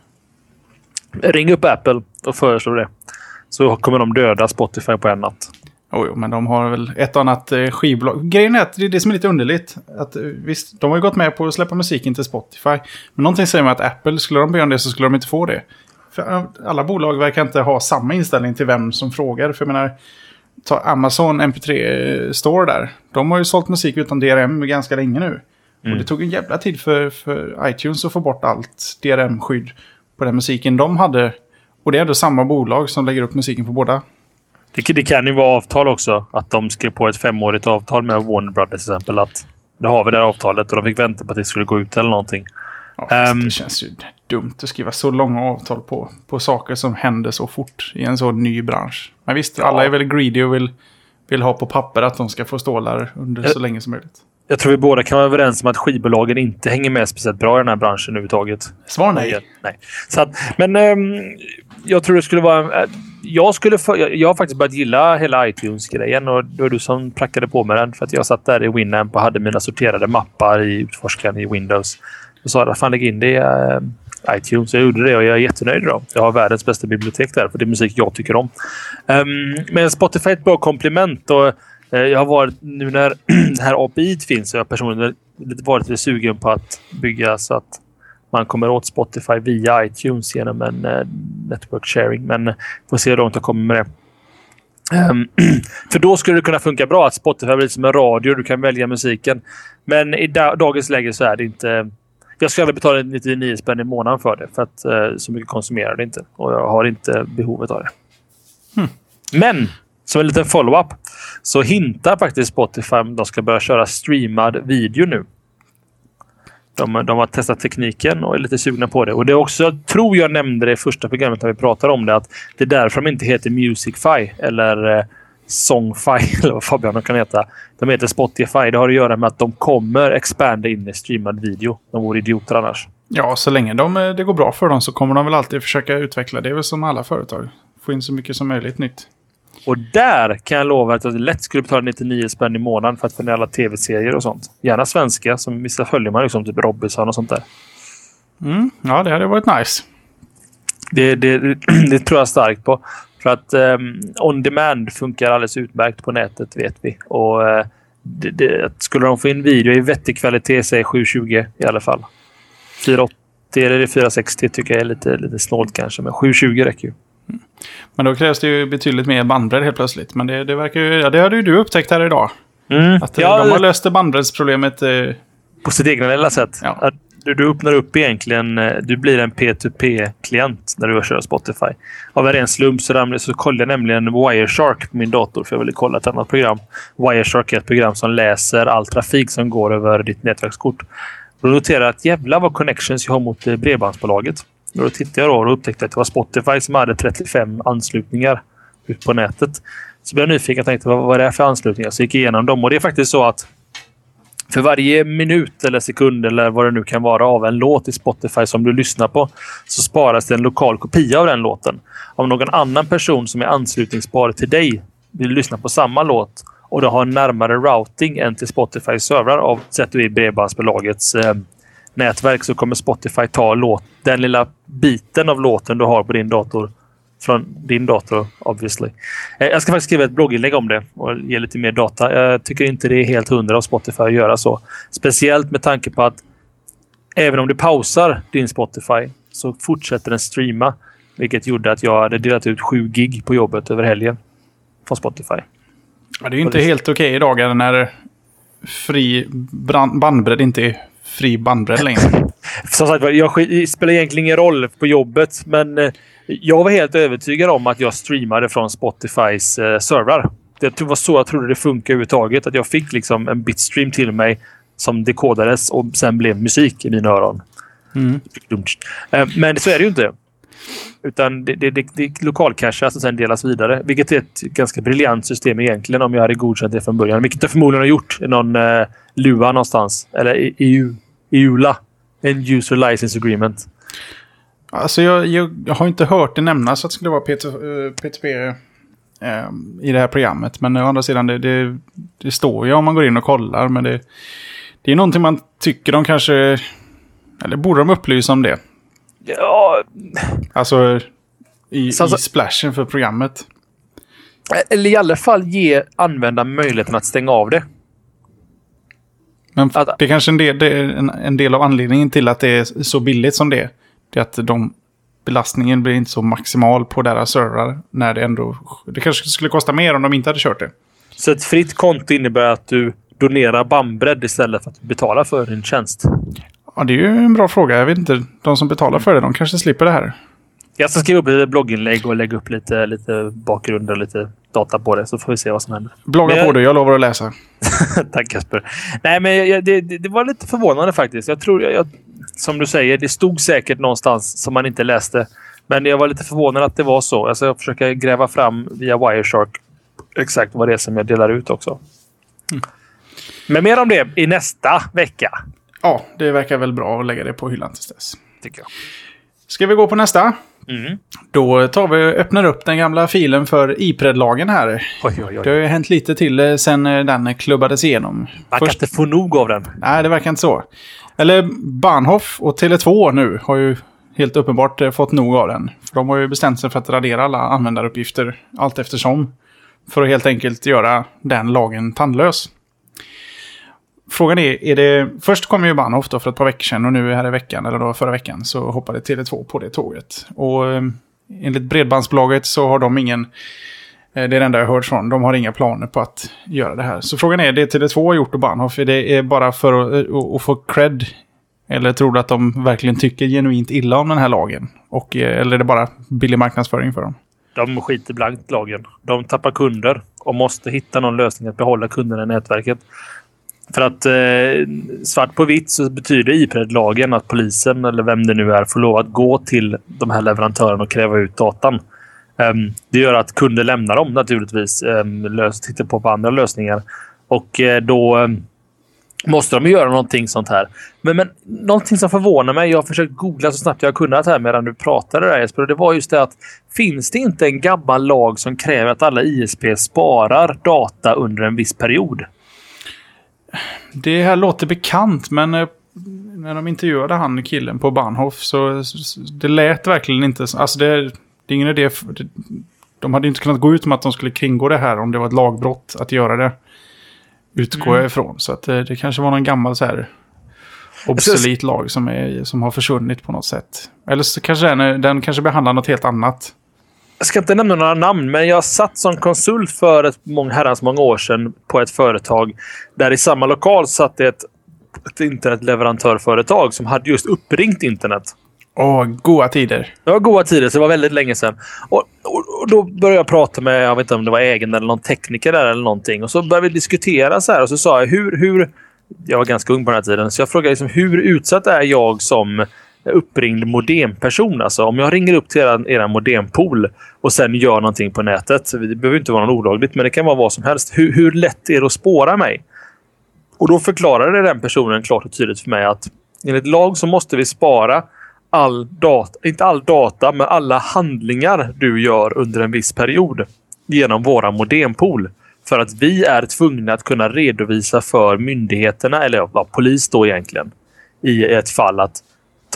Ring upp Apple och föreslå det. Så kommer de döda Spotify på en natt. Oh, jo, men de har väl ett annat eh, skivbolag. Grejen är att det är det som är lite underligt. Att, eh, visst, de har ju gått med på att släppa musiken till Spotify. Men någonting säger mig att Apple, skulle de be om det så skulle de inte få det. För eh, alla bolag verkar inte ha samma inställning till vem som frågar. För jag menar, ta Amazon MP3 Store där. De har ju sålt musik utan DRM ganska länge nu. Mm. Och det tog en jävla tid för, för iTunes att få bort allt DRM-skydd på den musiken de hade. Och det är ändå samma bolag som lägger upp musiken på båda. Det, det kan ju vara avtal också. Att de skrev på ett femårigt avtal med Warner Brothers till exempel. Att då har vi det här avtalet och de fick vänta på att det skulle gå ut eller någonting. Ja, um, det känns ju dumt att skriva så långa avtal på, på saker som händer så fort i en så ny bransch. Men visst, ja. alla är väl greedy och vill vill ha på papper att de ska få stålar under så länge som möjligt. Jag tror vi båda kan vara överens om att skivbolagen inte hänger med speciellt bra i den här branschen överhuvudtaget. Svar nej. nej. Så att, men um, jag tror det skulle vara... Uh, jag, skulle för, jag, har faktiskt börjat gilla hela iTunes-grejen och det var du som prackade på med den. För att jag satt där i Winamp och hade mina sorterade mappar i utforskaren i Windows. Och sa att fan lägg in det i uh, iTunes. Jag gjorde det och jag är jättenöjd idag. Jag har världens bästa bibliotek där för det är musik jag tycker om. Um, men Spotify är ett bra komplement. Och, jag har varit, nu när [CLEARS THROAT] det här API finns, så jag personligen varit lite sugen på att bygga så att man kommer åt Spotify via iTunes genom en uh, network sharing. Men får se hur långt jag kommer med det. Um, [CLEARS THROAT] för då skulle det kunna funka bra att Spotify blir som en radio. Du kan välja musiken. Men i da dagens läge så är det inte... Jag ska aldrig betala 99 spänn i månaden för det. För att uh, så mycket konsumerar det inte. Och jag har inte behovet av det. Hmm. Men som en liten follow-up så hintar faktiskt Spotify att de ska börja köra streamad video nu. De, de, har testat tekniken och är lite sugna på det. Och det är också, jag tror jag nämnde det i första programmet när vi pratade om det, att det är därför de inte heter Musicfy eller eh, Songfy [LAUGHS] eller vad Fabian kan heta. De heter Spotify. Det har att göra med att de kommer expanda in i streamad video. De vore idioter annars. Ja, så länge de, eh, det går bra för dem så kommer de väl alltid försöka utveckla. Det är väl som alla företag. Få in så mycket som möjligt nytt. Och där kan jag lova att jag lätt skulle betala 99 spänn i månaden för att få alla tv-serier och sånt. Gärna svenska, som vissa följer man liksom, typ Robinson och sånt där. Mm, ja, det hade varit nice. Det, det, [CLEARS THROAT] det tror jag starkt på. För att um, on demand funkar alldeles utmärkt på nätet, vet vi. Och uh, det, det, Skulle de få in video i vettig kvalitet, säg 720 i alla fall. 480 eller 460 tycker jag är lite, lite snålt kanske, men 720 räcker ju. Men då krävs det ju betydligt mer bandbredd helt plötsligt. Men det, det verkar ju, ja, det hade ju du upptäckt här idag. Mm. Att eh, ja, de har löst bandbreddsproblemet. Eh... På sitt egna lilla sätt. Ja. Du, du öppnar upp egentligen, eh, du blir en P2P-klient när du kör Spotify. Av en ren slump så, ramlade, så kollade jag nämligen Wireshark på min dator för jag ville kolla ett annat program. Wireshark är ett program som läser all trafik som går över ditt nätverkskort. Då noterar jag att jävlar vad connections jag har mot eh, bredbandsbolaget. Men då tittade jag då och upptäckte att det var Spotify som hade 35 anslutningar ut på nätet. Så blev jag nyfiken och tänkte vad, vad är det för anslutningar? Så gick jag igenom dem och det är faktiskt så att för varje minut eller sekund eller vad det nu kan vara av en låt i Spotify som du lyssnar på så sparas det en lokal kopia av den låten. Om någon annan person som är anslutningsbar till dig vill lyssna på samma låt och du har en närmare routing än till Spotifys servrar av sett du i bredbandsbolagets eh, nätverk så kommer Spotify ta låt, den lilla biten av låten du har på din dator från din dator, obviously. Eh, jag ska faktiskt skriva ett blogginlägg om det och ge lite mer data. Jag tycker inte det är helt hundra av Spotify att göra så. Speciellt med tanke på att även om du pausar din Spotify så fortsätter den streama. Vilket gjorde att jag hade delat ut 7 gig på jobbet över helgen från Spotify. Ja, det är ju inte helt okej okay i dagar när fri bandbredd inte är fri bandbredd längre. [LAUGHS] Som sagt jag spelar egentligen ingen roll på jobbet, men eh, jag var helt övertygad om att jag streamade från Spotifys eh, servrar. Det var så jag trodde det funkade överhuvudtaget. Att jag fick liksom en bitstream till mig som dekodades och sen blev musik i mina öron. Mm. Eh, men så är det ju inte. Utan det, det, det, det lokalcashas och sen delas vidare. Vilket är ett ganska briljant system egentligen om jag hade godkänt det från början. Vilket jag förmodligen har gjort i någon eh, LUA någonstans. Eller EU. EULA. En User License Agreement. Alltså jag, jag, jag, har inte hört det nämnas att det skulle vara P2P eh, eh, i det här programmet. Men å andra sidan, det, det, det, står ju om man går in och kollar. Men det, det är någonting man tycker de kanske... Eller borde de upplysa om det? Ja... Alltså i, alltså, i splashen för programmet. Eller i alla fall ge användaren möjligheten att stänga av det. Men att, det är kanske en del, är en, en, del av anledningen till att det är så billigt som det är. Det är att de, belastningen blir inte så maximal på deras servrar. När det ändå... Det kanske skulle kosta mer om de inte hade kört det. Så ett fritt konto innebär att du donerar bandbredd istället för att betala för din tjänst? Ja, det är ju en bra fråga. Jag vet inte. De som betalar för det, de kanske slipper det här. Jag ska skriva upp ett blogginlägg och lägga upp lite, lite bakgrund och lite data på det. Så får vi se vad som händer. Blogga jag... på det. Jag lovar att läsa. [LAUGHS] Tack Kasper. Nej, men jag, det, det, var lite förvånande faktiskt. Jag tror, jag, som du säger, det stod säkert någonstans som man inte läste. Men jag var lite förvånad att det var så. Alltså, jag försöker gräva fram via Wireshark exakt vad det är som jag delar ut också. Mm. Men mer om det i nästa vecka. Ja, det verkar väl bra att lägga det på hyllan tills dess. Tycker jag. Ska vi gå på nästa? Mm. Då tar vi och öppnar upp den gamla filen för Ipred-lagen här. Oj, oj, oj. Det har ju hänt lite till eh, sen eh, den klubbades igenom. Man kan inte få nog av den. Nej, det verkar inte så. Eller Bahnhof och Tele2 nu har ju helt uppenbart eh, fått nog av den. För de har ju bestämt sig för att radera alla användaruppgifter allt eftersom. För att helt enkelt göra den lagen tandlös. Frågan är, är det... Först kom ju Bahnhof då för ett par veckor sedan och nu här i veckan, eller då förra veckan, så hoppade Tele2 på det tåget. Och eh, enligt Bredbandsbolaget så har de ingen... Eh, det är det enda jag har hört från. De har inga planer på att göra det här. Så frågan är, det Tele2 har gjort och Bahnhof, är det bara för att, eh, att, att få cred? Eller tror du att de verkligen tycker genuint illa om den här lagen? Och, eller är det bara billig marknadsföring för dem? De skiter blankt lagen. De tappar kunder och måste hitta någon lösning att behålla kunderna i nätverket. För att eh, svart på vitt så betyder Ipred-lagen att polisen eller vem det nu är får lov att gå till de här leverantörerna och kräva ut datan. Um, det gör att kunder lämnar dem naturligtvis. Um, lös, tittar på, på andra lösningar. Och eh, då um, måste de göra någonting sånt här. Men, men någonting som förvånar mig. Jag har försökt googla så snabbt jag har kunnat här medan du pratade där Jesper. Och det var just det att finns det inte en gammal lag som kräver att alla ISP sparar data under en viss period? Det här låter bekant, men eh, när de intervjuade han killen på Bahnhof så det lät verkligen inte... Alltså det, det är ingen idé. De hade inte kunnat gå ut med att de skulle kringgå det här om det var ett lagbrott att göra det. Utgår mm. jag ifrån. Så att det, det kanske var någon gammal så här obsolit lag som, är, som har försvunnit på något sätt. Eller så kanske den, den kanske behandlar något helt annat jag ska inte nämna några namn, men jag satt som konsult för ett mång, herrans många år sedan på ett företag där i samma lokal satt ett, ett internetleverantörföretag som hade just uppringt internet. Åh, goa tider. Det var goa tider, så det var väldigt länge sedan. Och, och, och, då började jag prata med, jag vet inte om det var ägaren eller någon tekniker där eller någonting. Och så började vi diskutera så här och så sa jag hur, hur jag var ganska ung på den här tiden, så jag frågade liksom, hur utsatt är jag som uppringd modemperson. Alltså om jag ringer upp till er, er modempool och sen gör någonting på nätet. Det behöver inte vara något olagligt, men det kan vara vad som helst. Hur, hur lätt är det att spåra mig? Och då förklarade den personen klart och tydligt för mig att enligt lag så måste vi spara all data, inte all data, men alla handlingar du gör under en viss period genom våra modempool. För att vi är tvungna att kunna redovisa för myndigheterna, eller ja, polis då egentligen, i ett fall att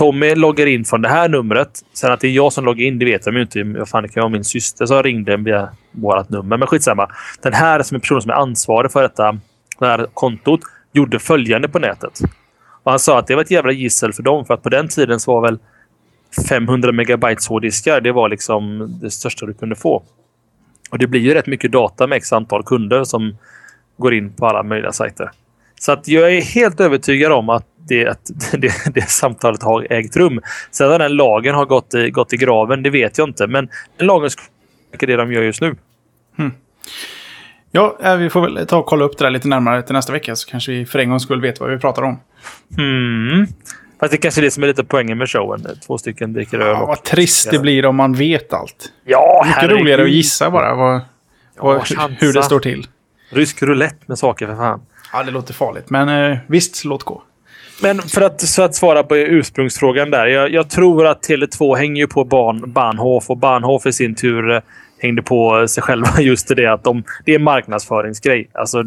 Tommy loggar in från det här numret. Sen att det är jag som loggar in, det vet de ju inte. Vad fan, det kan vara min syster som ringde via vårt nummer. Men skitsamma. Den här som är personen som är ansvarig för detta det här kontot gjorde följande på nätet. Och han sa att det var ett jävla gissel för dem. För att på den tiden så var väl 500 megabytes hårddiskar det var liksom det största du kunde få. Och det blir ju rätt mycket data med x antal kunder som går in på alla möjliga sajter. Så att jag är helt övertygad om att det, att [LAUGHS] det, det samtalet har ägt rum. Sen att den lagen har gått i, gått i graven, det vet jag inte. Men den lagen är det de gör just nu. Hmm. Ja, eh, vi får väl ta och kolla upp det där lite närmare till nästa vecka så kanske vi för en gångs skull vet vad vi pratar om. Mm. Fast det kanske är det som är lite poängen med showen. Två stycken dricker öl. Ja, vad trist det blir om man vet allt. Ja, Mycket herregud. roligare att gissa bara vad, vad, hur det står till. Rysk roulette med saker för fan. Ja, det låter farligt. Men eh, visst, låt gå. Men för att, så att svara på ursprungsfrågan där. Jag, jag tror att Tele2 hänger på ban, Bahnhof och Bahnhof i sin tur eh, hängde på eh, sig själva [LAUGHS] just det att de, det är en marknadsföringsgrej. Alltså,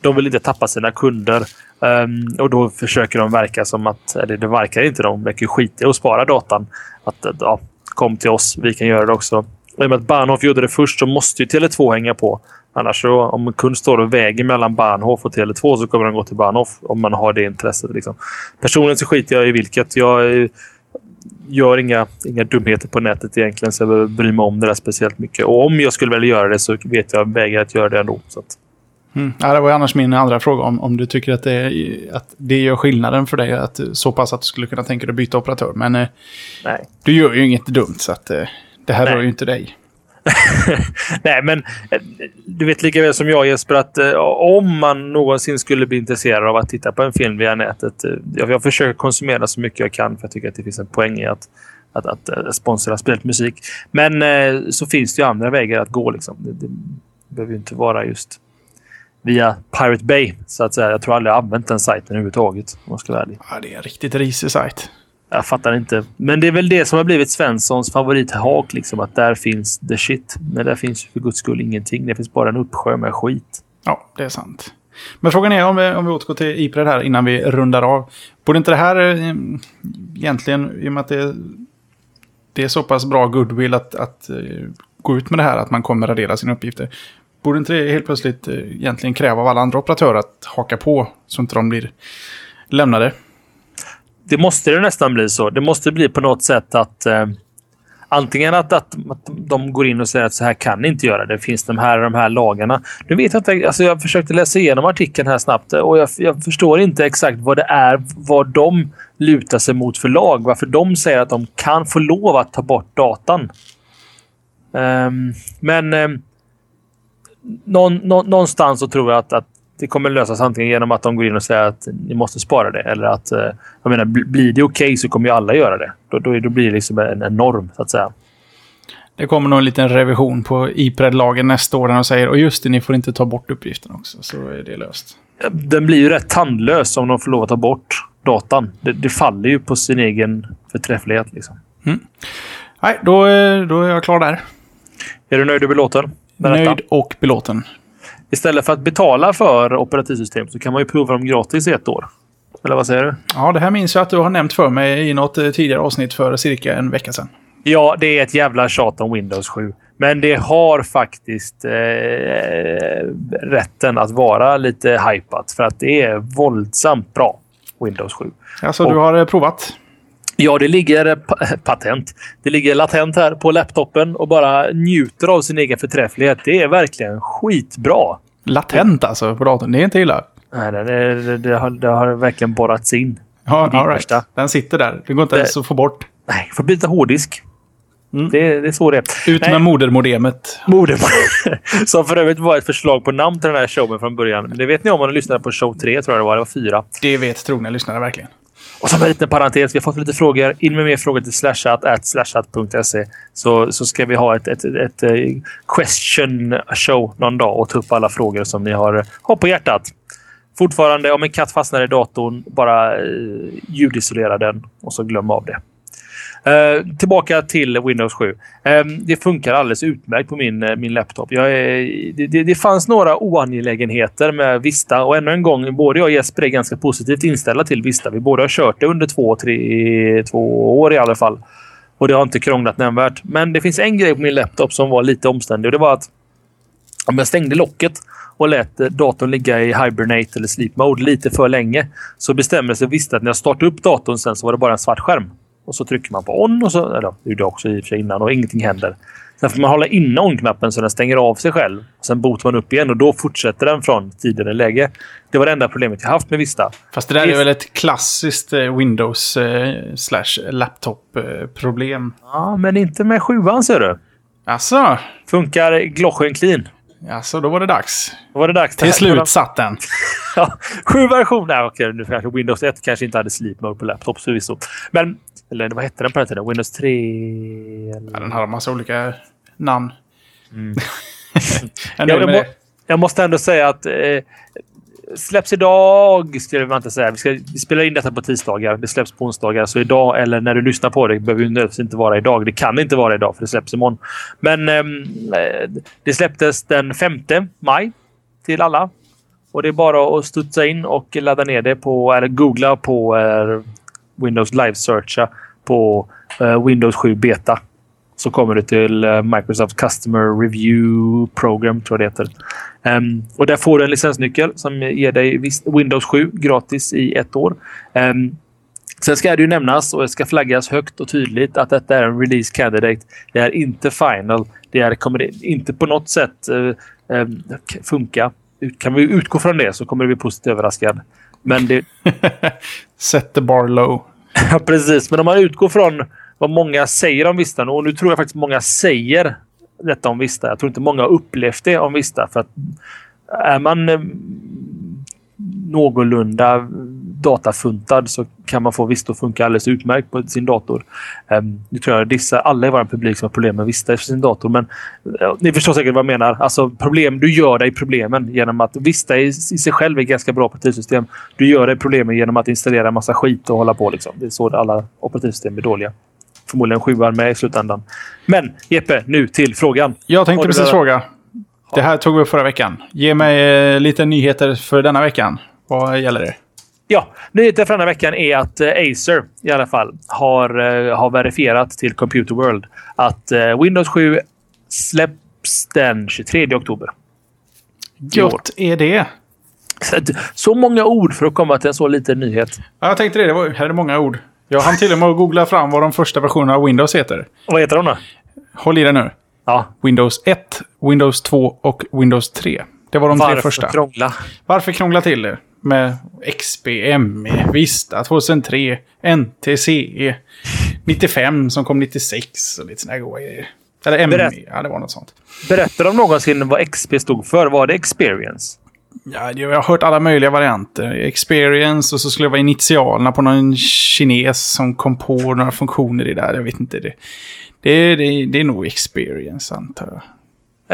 de vill inte tappa sina kunder. Um, och då försöker de verka som att, eller det verkar inte, de verkar skita i att spara datan. Att eh, ja, kom till oss, vi kan göra det också. Och I och med att Bahnhof gjorde det först så måste ju Tele2 hänga på. Annars så, om kund står och väger mellan Bahnhof och Tele2 så kommer den gå till Bahnhof om man har det intresset. Liksom. Personligen så skiter jag i vilket. Jag gör inga, inga dumheter på nätet egentligen, så jag bryr mig om det där speciellt mycket. Och om jag skulle vilja göra det så vet jag vägar att göra det ändå. Så att... Mm. Ja, det var annars min andra fråga om, om du tycker att det, att det gör skillnaden för dig. Att, så pass att du skulle kunna tänka dig att byta operatör. Men eh, du gör ju inget dumt så att eh, det här Nej. rör ju inte dig. [LAUGHS] Nej, men eh, du vet lika väl som jag Jesper att eh, om man någonsin skulle bli intresserad av att titta på en film via nätet. Eh, jag, jag försöker konsumera så mycket jag kan för jag tycker att det finns en poäng i att, att, att, att sponsra spelmusik. Men eh, så finns det ju andra vägar att gå. Liksom. Det, det, Det behöver ju inte vara just via Pirate Bay. Så att säga. Jag tror aldrig jag använt den sajten överhuvudtaget. Om jag ska vara ärlig. Ja, det är en riktigt risig sajt. Jag fattar inte. Men det är väl det som har blivit Svenssons favorithak. Liksom, att där finns the shit. Men där finns för guds skull ingenting. Det finns bara en uppsjö med skit. Ja, det är sant. Men frågan är om vi, om vi återgår till Ipred här innan vi rundar av. Borde inte det här eh, egentligen, i och med att det, det är så pass bra goodwill att, att eh, gå ut med det här, att man kommer radera sina uppgifter. Borde inte det helt plötsligt eh, egentligen kräva av alla andra operatörer att haka på så inte de blir lämnade? Det måste det nästan bli så. Det måste bli på något sätt att eh, antingen att, att, att de går in och säger att så här kan ni inte göra. Det finns de här de här lagarna. Nu vet jag inte. Alltså jag försökte läsa igenom artikeln här snabbt eh, och jag, jag förstår inte exakt vad det är, vad de lutar sig mot för lag. Varför de säger att de kan få lov att ta bort datan. Um, men um, någon, nå, någonstans så tror jag att, att det kommer lösas antingen genom att de går in och säger att ni måste spara det. Eller att, eh, jag menar, blir det okej okay så kommer ju alla göra det. Då, då, då blir det liksom en, en norm, så att säga. Det kommer nog en liten revision på IPRED-lagen nästa år. Där de säger och just det, ni får inte ta bort uppgiften också. Så är det löst. Den blir ju rätt tandlös om de får lov att ta bort datan. Det, det faller ju på sin egen förträfflighet. Liksom. Mm. Nej, då, då är jag klar där. Är du nöjd och belåten? Nöjd och belåten. Istället för att betala för operativsystem så kan man ju prova dem gratis i ett år. Eller vad säger du? Ja, det här minns jag att du har nämnt för mig i något eh, tidigare avsnitt för cirka en vecka sedan. Ja, det är ett jävla tjat om Windows 7. Men det har faktiskt eh, rätten att vara lite hypat. För att det är våldsamt bra, Windows 7. Alltså, Och, du har eh, provat? Ja, det ligger patent. Det ligger latent här på laptopen och bara njuter av sin egen förträfflighet. Det är verkligen skitbra. Latent alltså på datorn? Det är inte illa. Nej, det, det, det, har, det har verkligen borrats in. Ja, all right. Den sitter där. Det går inte ens att få bort. Nej, får byta hårddisk. Mm. Det, det är så det är. Ut med Nej. modermodemet. Modermodemet. [LAUGHS] Som för övrigt var ett förslag på namn till den här showen från början. Det vet ni om man lyssnade på show 3, tror jag det var. Det var fyra. Det vet trogna lyssnare verkligen. Och som en liten parentes, vi har fått lite frågor. In med mer frågor till slashat, slashat.se så, så ska vi ha ett, ett, ett, ett, eh, question show någon dag och ta upp alla frågor som ni har, eh, har på hjärtat. Fortfarande, om en katt fastnar i datorn, bara eh, ljudisolera den och så glöm av det. Eh, tillbaka till Windows 7. Eh, det funkar alldeles utmärkt på min, eh, min laptop. Jag är, det, det, det, fanns några oangelägenheter med Vista och ännu en gång, både jag och Jesper är ganska positivt inställda till Vista. Vi båda har kört det under två, tre, två år i alla fall. Och det har inte krånglat nämnvärt. Men det finns en grej på min laptop som var lite omständig och det var att om jag stängde locket och lät eh, datorn ligga i hibernate eller sleep mode lite för länge så bestämde sig Vista att när jag startade upp datorn sen så var det bara en svart skärm. Och så trycker man på on och så... Eller det gjorde jag också i och för sig innan och ingenting händer. Sen får man hålla inne on-knappen så den stänger av sig själv. Sen botar man upp igen och då fortsätter den från tidigare läge. Det var det enda problemet jag haft med Vista. Fast det där är väl ett klassiskt eh, Windows eh, slash laptop-problem? Ja, men inte med sjuan ser du. Alltså. Funkar Glochen clean. Ja, så då var det dags. Då var det dags. Till slut satt den. [LAUGHS] ja, sju versioner. Okej, nu kanske Windows 1 kanske inte hade sleep mode på laptop förvisso. Men eller vad hette den på den tiden? Windows 3? Eller? Ja, den har en massa olika namn. Mm. [LAUGHS] jag, jag, må, jag, måste ändå säga att eh, släpps idag, skulle man inte säga. Vi, ska, vi spelar in detta på tisdagar. Det släpps på onsdagar. Så idag, eller när du lyssnar på det, behöver det inte vara idag. Det kan inte vara idag, för det släpps imorgon. Men ehm, eh, det släpptes den 5 maj till alla. Och det är bara att studsa in och ladda ner det på, eller googla på eh, Windows Live-searcha på eh, Windows 7 Beta. Så kommer du till uh, Microsoft Customer Review Program, tror jag det heter. Um, och där får du en licensnyckel som ger dig Windows 7 gratis i ett år. Um, Sen ska det ju nämnas och det ska flaggas högt och tydligt att detta är en release candidate. Det är inte final. Det är, kommer inte på något sätt uh, um, funka. Kan vi utgå från det så kommer du bli positivt överraskad. Men det... [LAUGHS] Set the bar low. Ja, precis. Men om man utgår från vad många säger om Vista, och nu tror jag faktiskt många säger detta om Vista. Jag tror inte många har upplevt det om Vista. För att är man eh, någorlunda datafuntad så kan man få Vista att funka alldeles utmärkt på sin dator. Um, nu tror jag dissa alla i vår publik som har problem med Vista i sin dator. Men uh, ni förstår säkert vad jag menar. Alltså, problem, du gör dig problemen genom att Vista i, i sig själv är ganska bra operativsystem. Du gör dig problemen genom att installera en massa skit och hålla på. Liksom. Det är så alla operativsystem är dåliga förmodligen sjuan med i slutändan. Men Jeppe, nu till frågan. Jag tänkte precis där... fråga. Det här tog vi upp förra veckan. Ge mig eh, lite nyheter för denna veckan. Vad gäller det? Ja, nyheten för denna veckan är att eh, Acer i alla fall har, eh, har verifierat till Computer World att Windows 7 släpps den 23 oktober. Gott är det. Så många ord för att komma till en så liten nyhet. Ja, jag tänkte det. det var, här är det många ord. Jag hann till och med att googla fram vad de första versionerna av Windows heter. Vad heter de då? Håll i det nu. Ja. Windows 1, Windows 2 och Windows 3. Det var de Varför tre första. Varför krångla? Varför krångla till det? Med XP, ME, Vista 2003, NTCE, 95 som kom 96 och lite sådana goa grejer. Eller ME, Berätt, ja det var något sånt. Berättade de någonsin vad XP stod för? Var det Experience? Ja, jag har hört alla möjliga varianter. Experience och så skulle det vara initialerna på någon kines som kom på några funktioner i det där. Jag vet inte. Det, det, det, det är nog experience antar jag.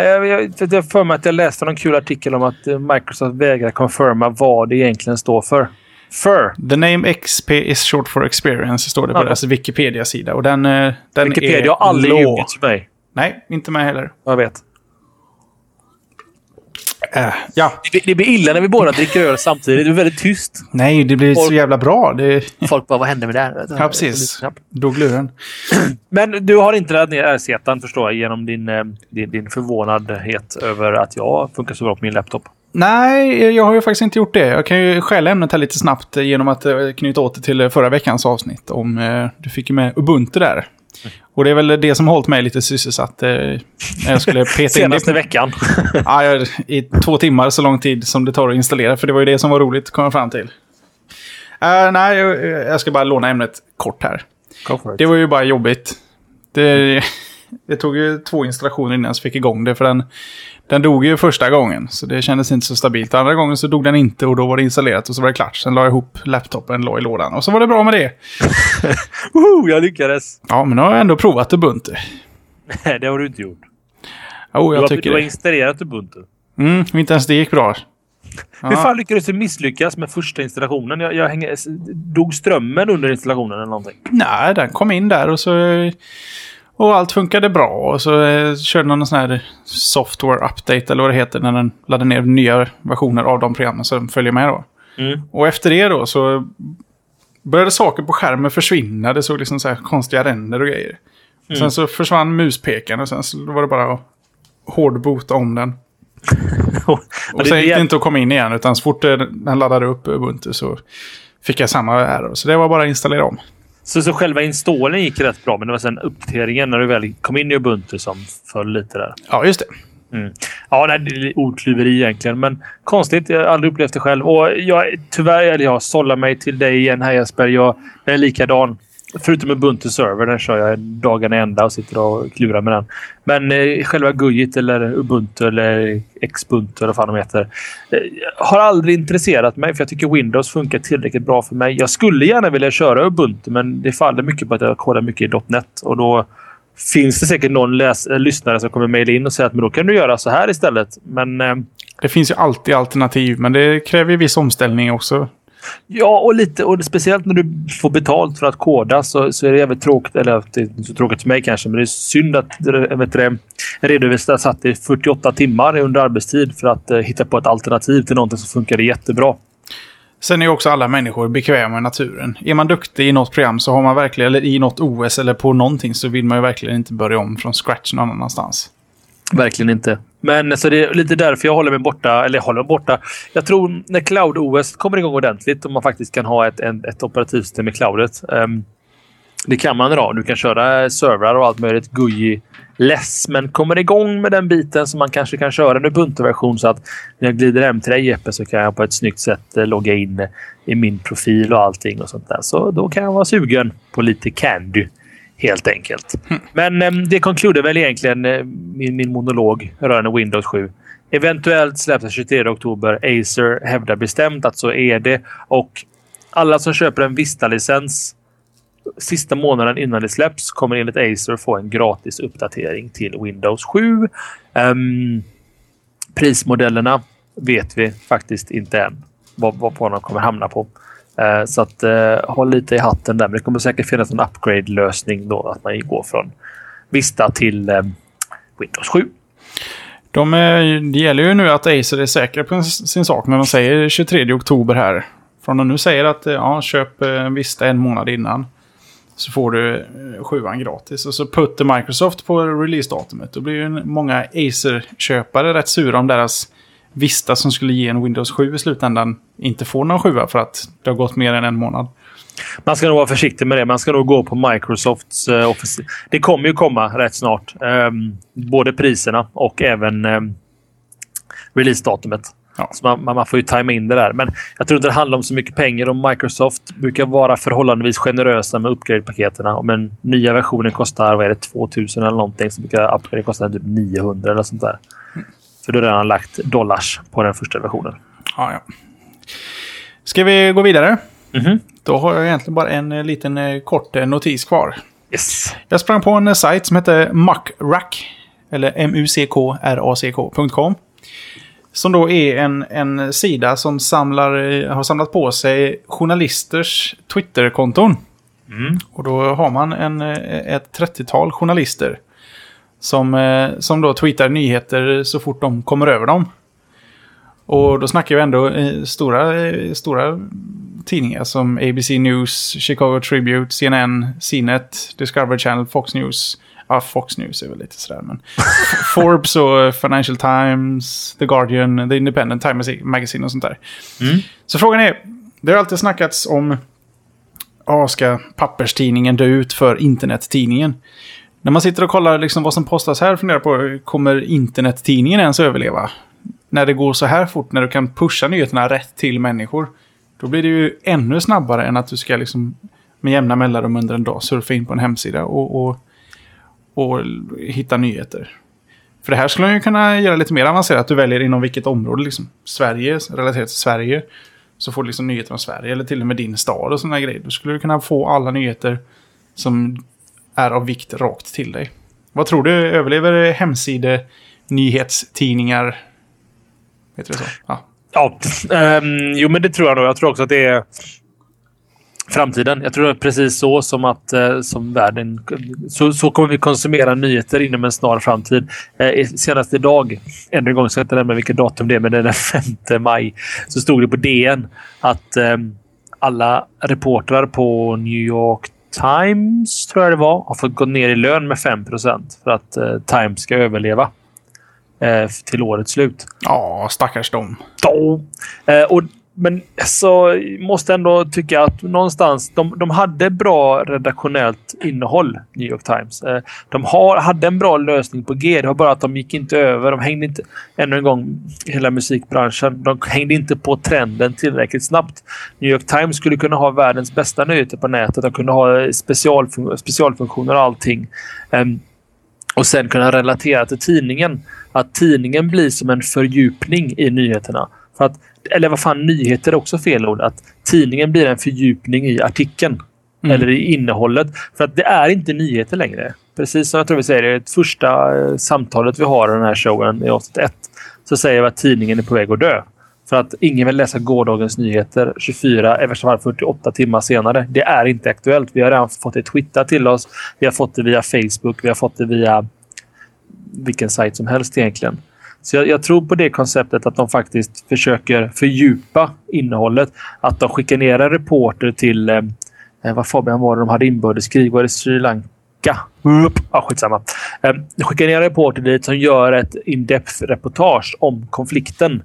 Jag, jag, jag för mig att jag läste någon kul artikel om att eh, Microsoft vägrar confirma vad det egentligen står för. För. The name XP is short for experience, står det på ja. deras Wikipedia-sida. Och den, eh, den Wikipedia har aldrig ljugit för mig. Nej, inte mig heller. Jag vet. Äh, ja. Det, det, blir illa när vi båda dricker öl samtidigt. Det är väldigt tyst. Nej, det blir folk, så jävla bra. Det... Folk bara, vad hände med det här? Ja, precis. Dog luren. Men du har inte laddat ner RZ förstår jag, genom din, eh, din, din förvånadhet över att jag funkar så bra på min laptop. Nej, jag har ju faktiskt inte gjort det. Jag kan ju stjäla ämnet här lite snabbt genom att eh, knyta åter till förra veckans avsnitt. Om, du fick ju med Ubuntu där. Och det är väl det som hållit mig lite sysselsatt. Eh, när jag skulle peta Senaste in det. veckan. [LAUGHS] ja, i två timmar så lång tid som det tar att installera. För det var ju det som var roligt att komma fram till. Uh, nej, jag, jag, ska bara låna ämnet kort här. Det var ju bara jobbigt. Det, [LAUGHS] det tog ju två installationer innan jag fick igång det. För den, den dog ju första gången, så det kändes inte så stabilt. Andra gången så dog den inte och då var det installerat och så var det klart. Sen la jag ihop laptopen, la i lådan och så var det bra med det. [LAUGHS] Woho, jag lyckades! Ja, men nu har jag ändå provat Ubuntu. Nej, det har du inte gjort. Jo, jag du, har, tycker du har installerat Ubuntu. Mm, inte ens det gick bra. Ja. Hur fan lyckades du misslyckas med första installationen? Jag, jag hänger, dog strömmen under installationen eller någonting? Nej, den kom in där och så och allt funkade bra. Och så eh, körde någon sån här software update eller vad det heter. När den laddar ner nya versioner av de programmen som följer med då. Mm. Och efter det då så började saker på skärmen försvinna. Det såg liksom så här konstiga ränder och grejer. Mm. Sen så försvann muspekaren och sen så var det bara att hårdbota om den. [LAUGHS] och sen gick det inte att komma in igen utan så fort den laddade upp Ubuntu så fick jag samma error. Så det var bara att installera om. Så, så själva installen gick rätt bra, men det var sen uppdateringen när du väl kom in i Ubuntu som föll lite där. Ja, just det. Mm. Ja, nej, det är ordklyveri egentligen, men konstigt. Jag har aldrig upplevt det själv. Och jag, tyvärr, eller jag sållar mig till dig igen här Jesper. Jag, jag är likadan. Förutom Ubuntu server, den kör jag dagarna ända och sitter och klurar med den. Men eh, själva Gujit, eller Ubuntu eller Xbuntu eller vad fan de heter. Eh, har aldrig intresserat mig för jag tycker Windows funkar tillräckligt bra för mig. Jag skulle gärna vilja köra Ubuntu men det faller mycket på att jag kodar mycket i .NET och då finns det säkert någon läs eh, lyssnare som kommer mejla in och säga att men då kan du göra så här istället. Men... Eh, det finns ju alltid alternativ, men det kräver ju viss omställning också. Ja, och lite och speciellt när du får betalt för att koda så, så är det jävligt tråkigt. Eller det är inte så tråkigt för mig kanske, men det är synd att eh, vet du, redovisaren satt i 48 timmar under arbetstid för att eh, hitta på ett alternativ till någonting som funkade jättebra. Sen är ju också alla människor bekväma i naturen. Är man duktig i något program så har man verkligen, eller i något OS eller på någonting så vill man ju verkligen inte börja om från scratch någon annanstans. Verkligen inte. Men så det är lite därför jag håller mig borta. Eller håller mig borta. Jag tror när Cloud OS kommer igång ordentligt och man faktiskt kan ha ett, ett, ett operativsystem i cloudet. Um, det kan man idag. Du kan köra servrar och allt möjligt GUI less. Men kommer igång med den biten som man kanske kan köra en Ubuntu-version så att när jag glider hem till dig Jeppe så kan jag på ett snyggt sätt eh, logga in i min profil och allting och sånt där. Så då kan jag vara sugen på lite Candy helt enkelt. Mm. Men eh, det konkluderar väl egentligen eh, min, min monolog rörande Windows 7. Eventuellt släpps den 23 oktober. Acer hävdar bestämt att så är det. Och Alla som köper en Vista-licens sista månaden innan det släpps kommer enligt Acer få en gratis uppdatering till Windows 7. Um, ehm, prismodellerna vet vi faktiskt inte än vad, vad de kommer hamna på. Eh, så att eh, håll lite i hatten där. Men det kommer säkert finnas en upgrade-lösning då att man går från Vista till eh, Windows 7. De, det gäller ju nu att Acer är säkra på sin sak när de säger 23 oktober här. Från de nu säger att ja, köp Vista en månad innan. Så får du sjuan gratis. Och så putter Microsoft på releasedatumet. Då blir ju många Acer-köpare rätt sura om deras Vista som skulle ge en Windows 7 i slutändan inte får någon sjua för att det har gått mer än en månad. Man ska nog vara försiktig med det. Man ska nog gå på Microsofts uh, Office. Det kommer ju komma rätt snart. Um, både priserna och även um, releasedatumet. Ja. Så man, man, får ju tajma in det där. Men jag tror inte det handlar om så mycket pengar. Och Microsoft brukar vara förhållandevis generösa med. Om en nya versionen kostar vad är det, 2000 eller någonting så brukar upgrade kosta typ 900 eller sånt där. För då har redan lagt dollars på den första versionen. Ja, ja. Ska vi gå vidare? Mm -hmm. Då har jag egentligen bara en eh, liten eh, kort eh, notis kvar. Yes. Jag sprang på en sajt som heter muckrack. Eller muckrack.com. Som då är en, en sida som samlar, har samlat på sig journalisters Twitterkonton. Mm. Och då har man en, ett 30-tal journalister. Som, som då tweetar nyheter så fort de kommer över dem. Och då snackar vi ändå stora, stora tidningar som ABC News, Chicago Tribute, CNN, CNET, Discovery Channel, Fox News, Ja, Fox News är väl lite sådär. Men [LAUGHS] Forbes och Financial Times, The Guardian, The Independent, Time Magazine och sånt där. Mm. Så frågan är, det har alltid snackats om, ja, ska papperstidningen dö ut för internettidningen? När man sitter och kollar liksom vad som postas här och funderar på, kommer internettidningen ens överleva? När det går så här fort, när du kan pusha nyheterna rätt till människor. Då blir det ju ännu snabbare än att du ska liksom med jämna mellanrum under en dag surfa in på en hemsida och, och och hitta nyheter. För det här skulle man ju kunna göra lite mer avancerat. Att du väljer inom vilket område. Liksom. Sverige, relaterat till Sverige. Så får du liksom nyheter om Sverige. Eller till och med din stad och sådana grejer. Då skulle du kunna få alla nyheter som är av vikt rakt till dig. Vad tror du? Överlever hemside nyhetstidningar? Heter det så? Ja. Ja, um, jo men det tror jag nog. Jag tror också att det är framtiden. Jag tror det är precis så som att eh, som världen... Så, så kommer vi konsumera nyheter inom en snar framtid. Eh, senast idag, ännu en gång ska jag inte nämna vilket datum det är, men det är den [LAUGHS] 5 maj, så stod det på DN att eh, alla reportrar på New York Times, tror jag det var, har fått gå ner i lön med 5% för att eh, Times ska överleva eh, till årets slut. Ja, stackars dem. Ja. Eh, och men så måste ändå tycka att någonstans, de, de hade bra redaktionellt innehåll, New York Times. Eh, de har, hade en bra lösning på G. Det var bara att de gick inte över. De hängde inte, ännu en gång, hela musikbranschen. De hängde inte på trenden tillräckligt snabbt. New York Times skulle kunna ha världens bästa nyheter på nätet. De kunde ha specialfun specialfunktioner och allting. Um, och sen kunna relatera till tidningen. Att tidningen blir som en fördjupning i nyheterna. För att eller vad fan, nyheter är också fel ord. Att tidningen blir en fördjupning i artikeln. Mm. Eller i innehållet. För att det är inte nyheter längre. Precis som jag tror vi säger i det första eh, samtalet vi har i den här showen i avsnitt 1. Så säger vi att tidningen är på väg att dö. För att ingen vill läsa gårdagens nyheter 24, i värsta fall 48 timmar senare. Det är inte aktuellt. Vi har redan fått det twittrat till oss. Vi har fått det via Facebook. Vi har fått det via vilken sajt som helst egentligen. Så jag, jag, tror på det konceptet att de faktiskt försöker fördjupa innehållet. Att de skickar ner en reporter till... Eh, eh vad Fabian var det de hade inbördeskrig? Var det Sri Lanka? Ja, skitsamma. Eh, de skickar ner en reporter dit som gör ett in-depth reportage om konflikten.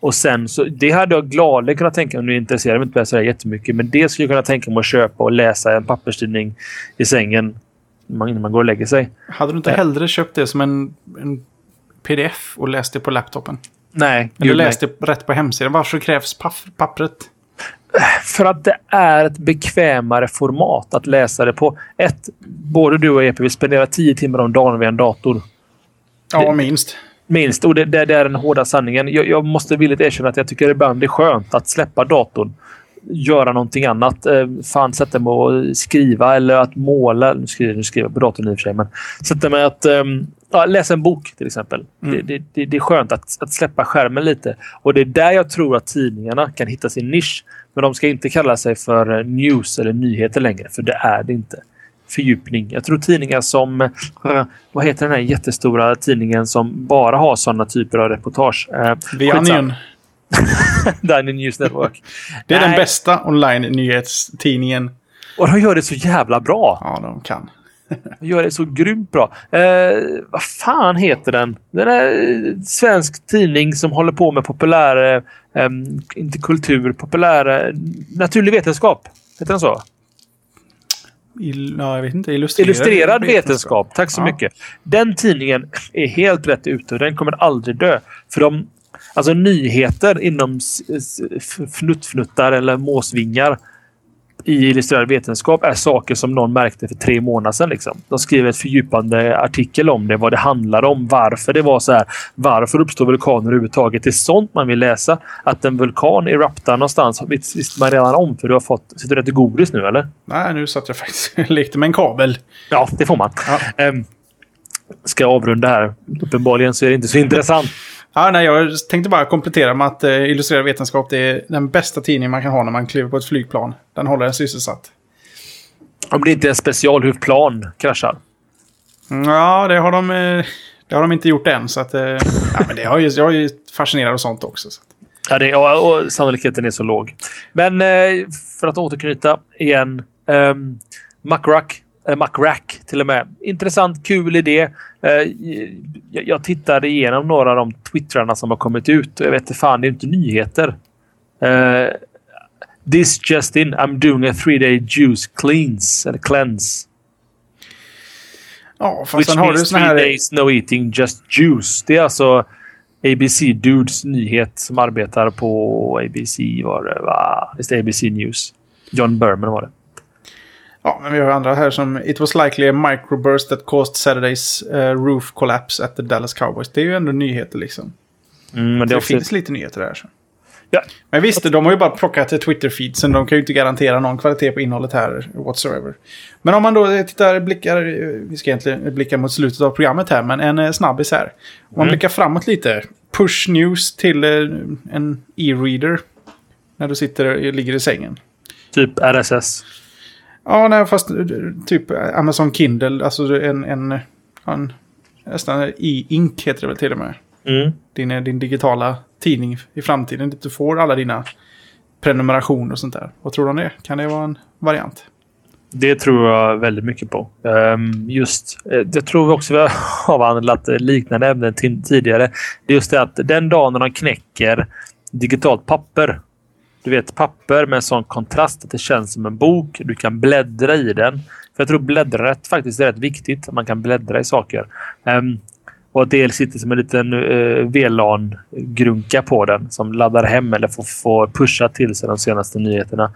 Och sen så, det hade jag gladeligen kunnat tänka mig är intresserad. Jag inte sådär jättemycket, men det skulle jag kunna tänka mig att köpa och läsa en papperstidning i sängen innan man går och lägger sig. Hade du inte hellre köpt det som en, en pdf och läst det på laptopen? Nej. Eller läst det rätt på hemsidan. Varför krävs pappret? För att det är ett bekvämare format att läsa det på. Ett, både du och EP vill spendera tio timmar om dagen vid en dator. Ja, minst. Minst. Och det, det, det är den hårda sanningen. Jag, jag måste villigt erkänna att jag tycker det ibland är skönt att släppa datorn göra någonting annat. Eh, fan, sätta mig och skriva eller att måla. Nu skriver jag på datorn i och för sig, men sätta mig att um, ja, läsa en bok till exempel. Mm. Det, det, det, är skönt att, att släppa skärmen lite. Och det är där jag tror att tidningarna kan hitta sin nisch. Men de ska inte kalla sig för news eller nyheter längre, för det är det inte fördjupning. Jag tror tidningar som... Eh, vad heter den här jättestora tidningen som bara har sådana typer av reportage? Eh, The Onion. [LAUGHS] Dine News Network. Det är Nej. den bästa online-nyhetstidningen. Och de gör det så jävla bra. Ja, de kan. Gör det så grymt bra. Eh, vad fan heter den? Den är eh, svensk tidning som håller på med populär... Eh, inte kultur, populär... naturlig vetenskap. Heter den så? Il, ja, jag vet inte, illustrerad, illustrerad vetenskap. vetenskap. Tack så ja. mycket. Den tidningen är helt rätt ute och den kommer aldrig dö. För de, alltså nyheter inom fnuttfnuttar eller måsvingar i illustrerad vetenskap är saker som någon märkte för tre månader sedan. Liksom. De skrev ett fördjupande artikel om det, vad det handlade om, varför det var så här. Varför uppstår vulkaner överhuvudtaget? Det är sånt man vill läsa. Att en vulkan eruptar någonstans visste man redan om, för du har fått... Sitter du och äter godis nu, eller? Nej, nu satt jag faktiskt lekte med en kabel. Ja, det får man. Ja. Um, ska jag avrunda här. Uppenbarligen så är det inte så intressant. Ja, nej, jag tänkte bara komplettera med att eh, Illustrerad vetenskap det är den bästa tidningen man kan ha när man kliver på ett flygplan. Den håller en sysselsatt. Om det inte är en special hur plan kraschar? Ja, det har de, eh, det har de inte gjort än. Så att, eh, ja, men det har ju, jag är ju fascinerad av sånt också. Så. Ja, det, och, och sannolikheten är så låg. Men eh, för att återknyta igen. Ehm, MacRack Eh, MacRack till och med. Intressant, kul idé. Eh, jag tittade igenom några av de twittrarna som har kommit ut. Jag vet inte fan, det är inte nyheter. Uh, this just in, I'm doing a three day juice cleanse. Eller cleanse. Ja, fast Which sen har du såna här... days no eating, just juice. Det är alltså ABC Dudes nyhet som arbetar på ABC var det va? Visst ABC News? John Berman var det. Ja, men vi har andra här som It was likely a microburst that caused Saturdays uh, roof collapse at the Dallas Cowboys. Det är ju ändå nyheter liksom. Mm, men det, det finns lite nyheter där. Så. Ja. Men visst, de har ju bara plockat Twitter-feedsen. De kan ju inte garantera någon kvalitet på innehållet här whatsoever. Men om man då tittar, blickar, vi ska egentligen blicka mot slutet av programmet här, men en eh, snabbis här. Om man mm. blickar framåt lite. Push news till eh, en e-reader. När du sitter, ligger i sängen. Typ RSS. Ja, nej, fast typ Amazon Kindle, alltså en, en, en nästan e-ink heter det väl till och med. Mm. Din, din digitala tidning i framtiden, dit du får alla dina prenumerationer och sånt där. Vad tror du om det? Kan det vara en variant? Det tror jag väldigt mycket på. Um, just, eh, jag tror också vi har [LAUGHS] avhandlat liknande ämnen tidigare. Det är just det att den dagen de knäcker digitalt papper du vet, papper med sån kontrast att det känns som en bok. Du kan bläddra i den. För Jag tror bläddrandet faktiskt är rätt viktigt. Att man kan bläddra i saker. Um, och att det sitter som en liten uh, VLAN-grunka på den som laddar hem eller får, får pusha till sig de senaste nyheterna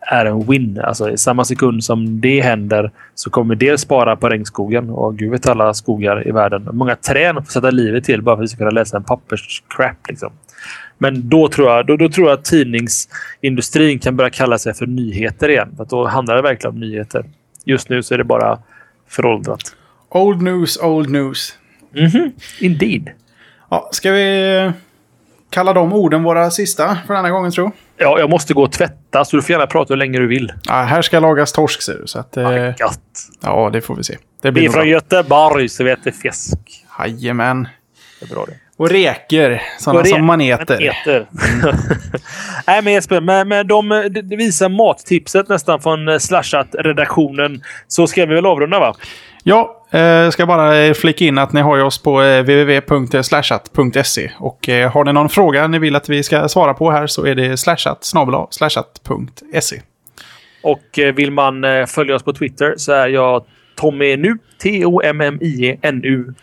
är en win. Alltså i samma sekund som det händer så kommer det spara på regnskogen och gud vet alla skogar i världen. Många träd får sätta livet till bara för att vi ska kunna läsa en papperscrap. Liksom. Men då tror, jag, då, då tror jag att tidningsindustrin kan börja kalla sig för nyheter igen. För då handlar det verkligen om nyheter. Just nu så är det bara föråldrat. Old news, old news. Mm -hmm. Indeed. Ja, ska vi kalla de orden våra sista för denna gången tro? Ja, jag måste gå och tvätta så du får gärna prata hur länge du vill. Ja, här ska lagas torsk ser du. Så att, eh, ja, det får vi se. Det blir vi är från Göteborg så vi äter fisk. Jajamän. Det är bra det. Och reker, sådana som maneter. maneter. [LAUGHS] Nej men Jesper, med, med de, det visar mattipset nästan från eh, Slashat-redaktionen så ska vi väl avrunda va? Ja, eh, ska bara flika in att ni har oss på eh, www.slashat.se. Och eh, har ni någon fråga ni vill att vi ska svara på här så är det slashat slashat.se. Och eh, vill man eh, följa oss på Twitter så är jag Tommy Nu, T-O-M-M-I-E-N-U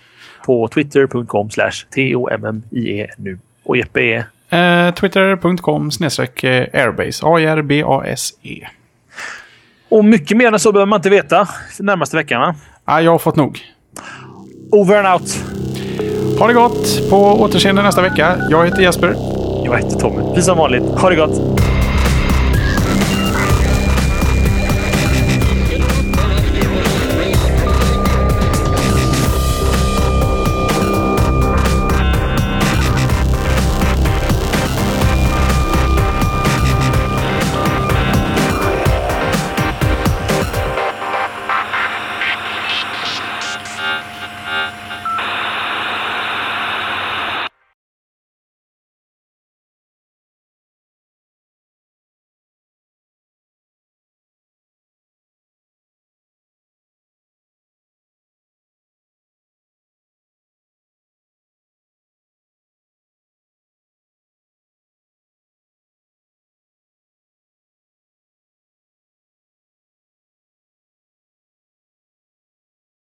på twitter.com slash T-O-M-M-I-E-N-U. Och Jeppe är? Eh, Twitter.com snedstreck airbase. A-R-B-A-S-E. Och mycket mer än så behöver man inte veta närmaste veckan va? Ja, jag har fått nog. Over and out. Ha det gott! På återseende nästa vecka. Jag heter Jesper. Jag heter Tommy. Precis som vanligt. Ha det gott!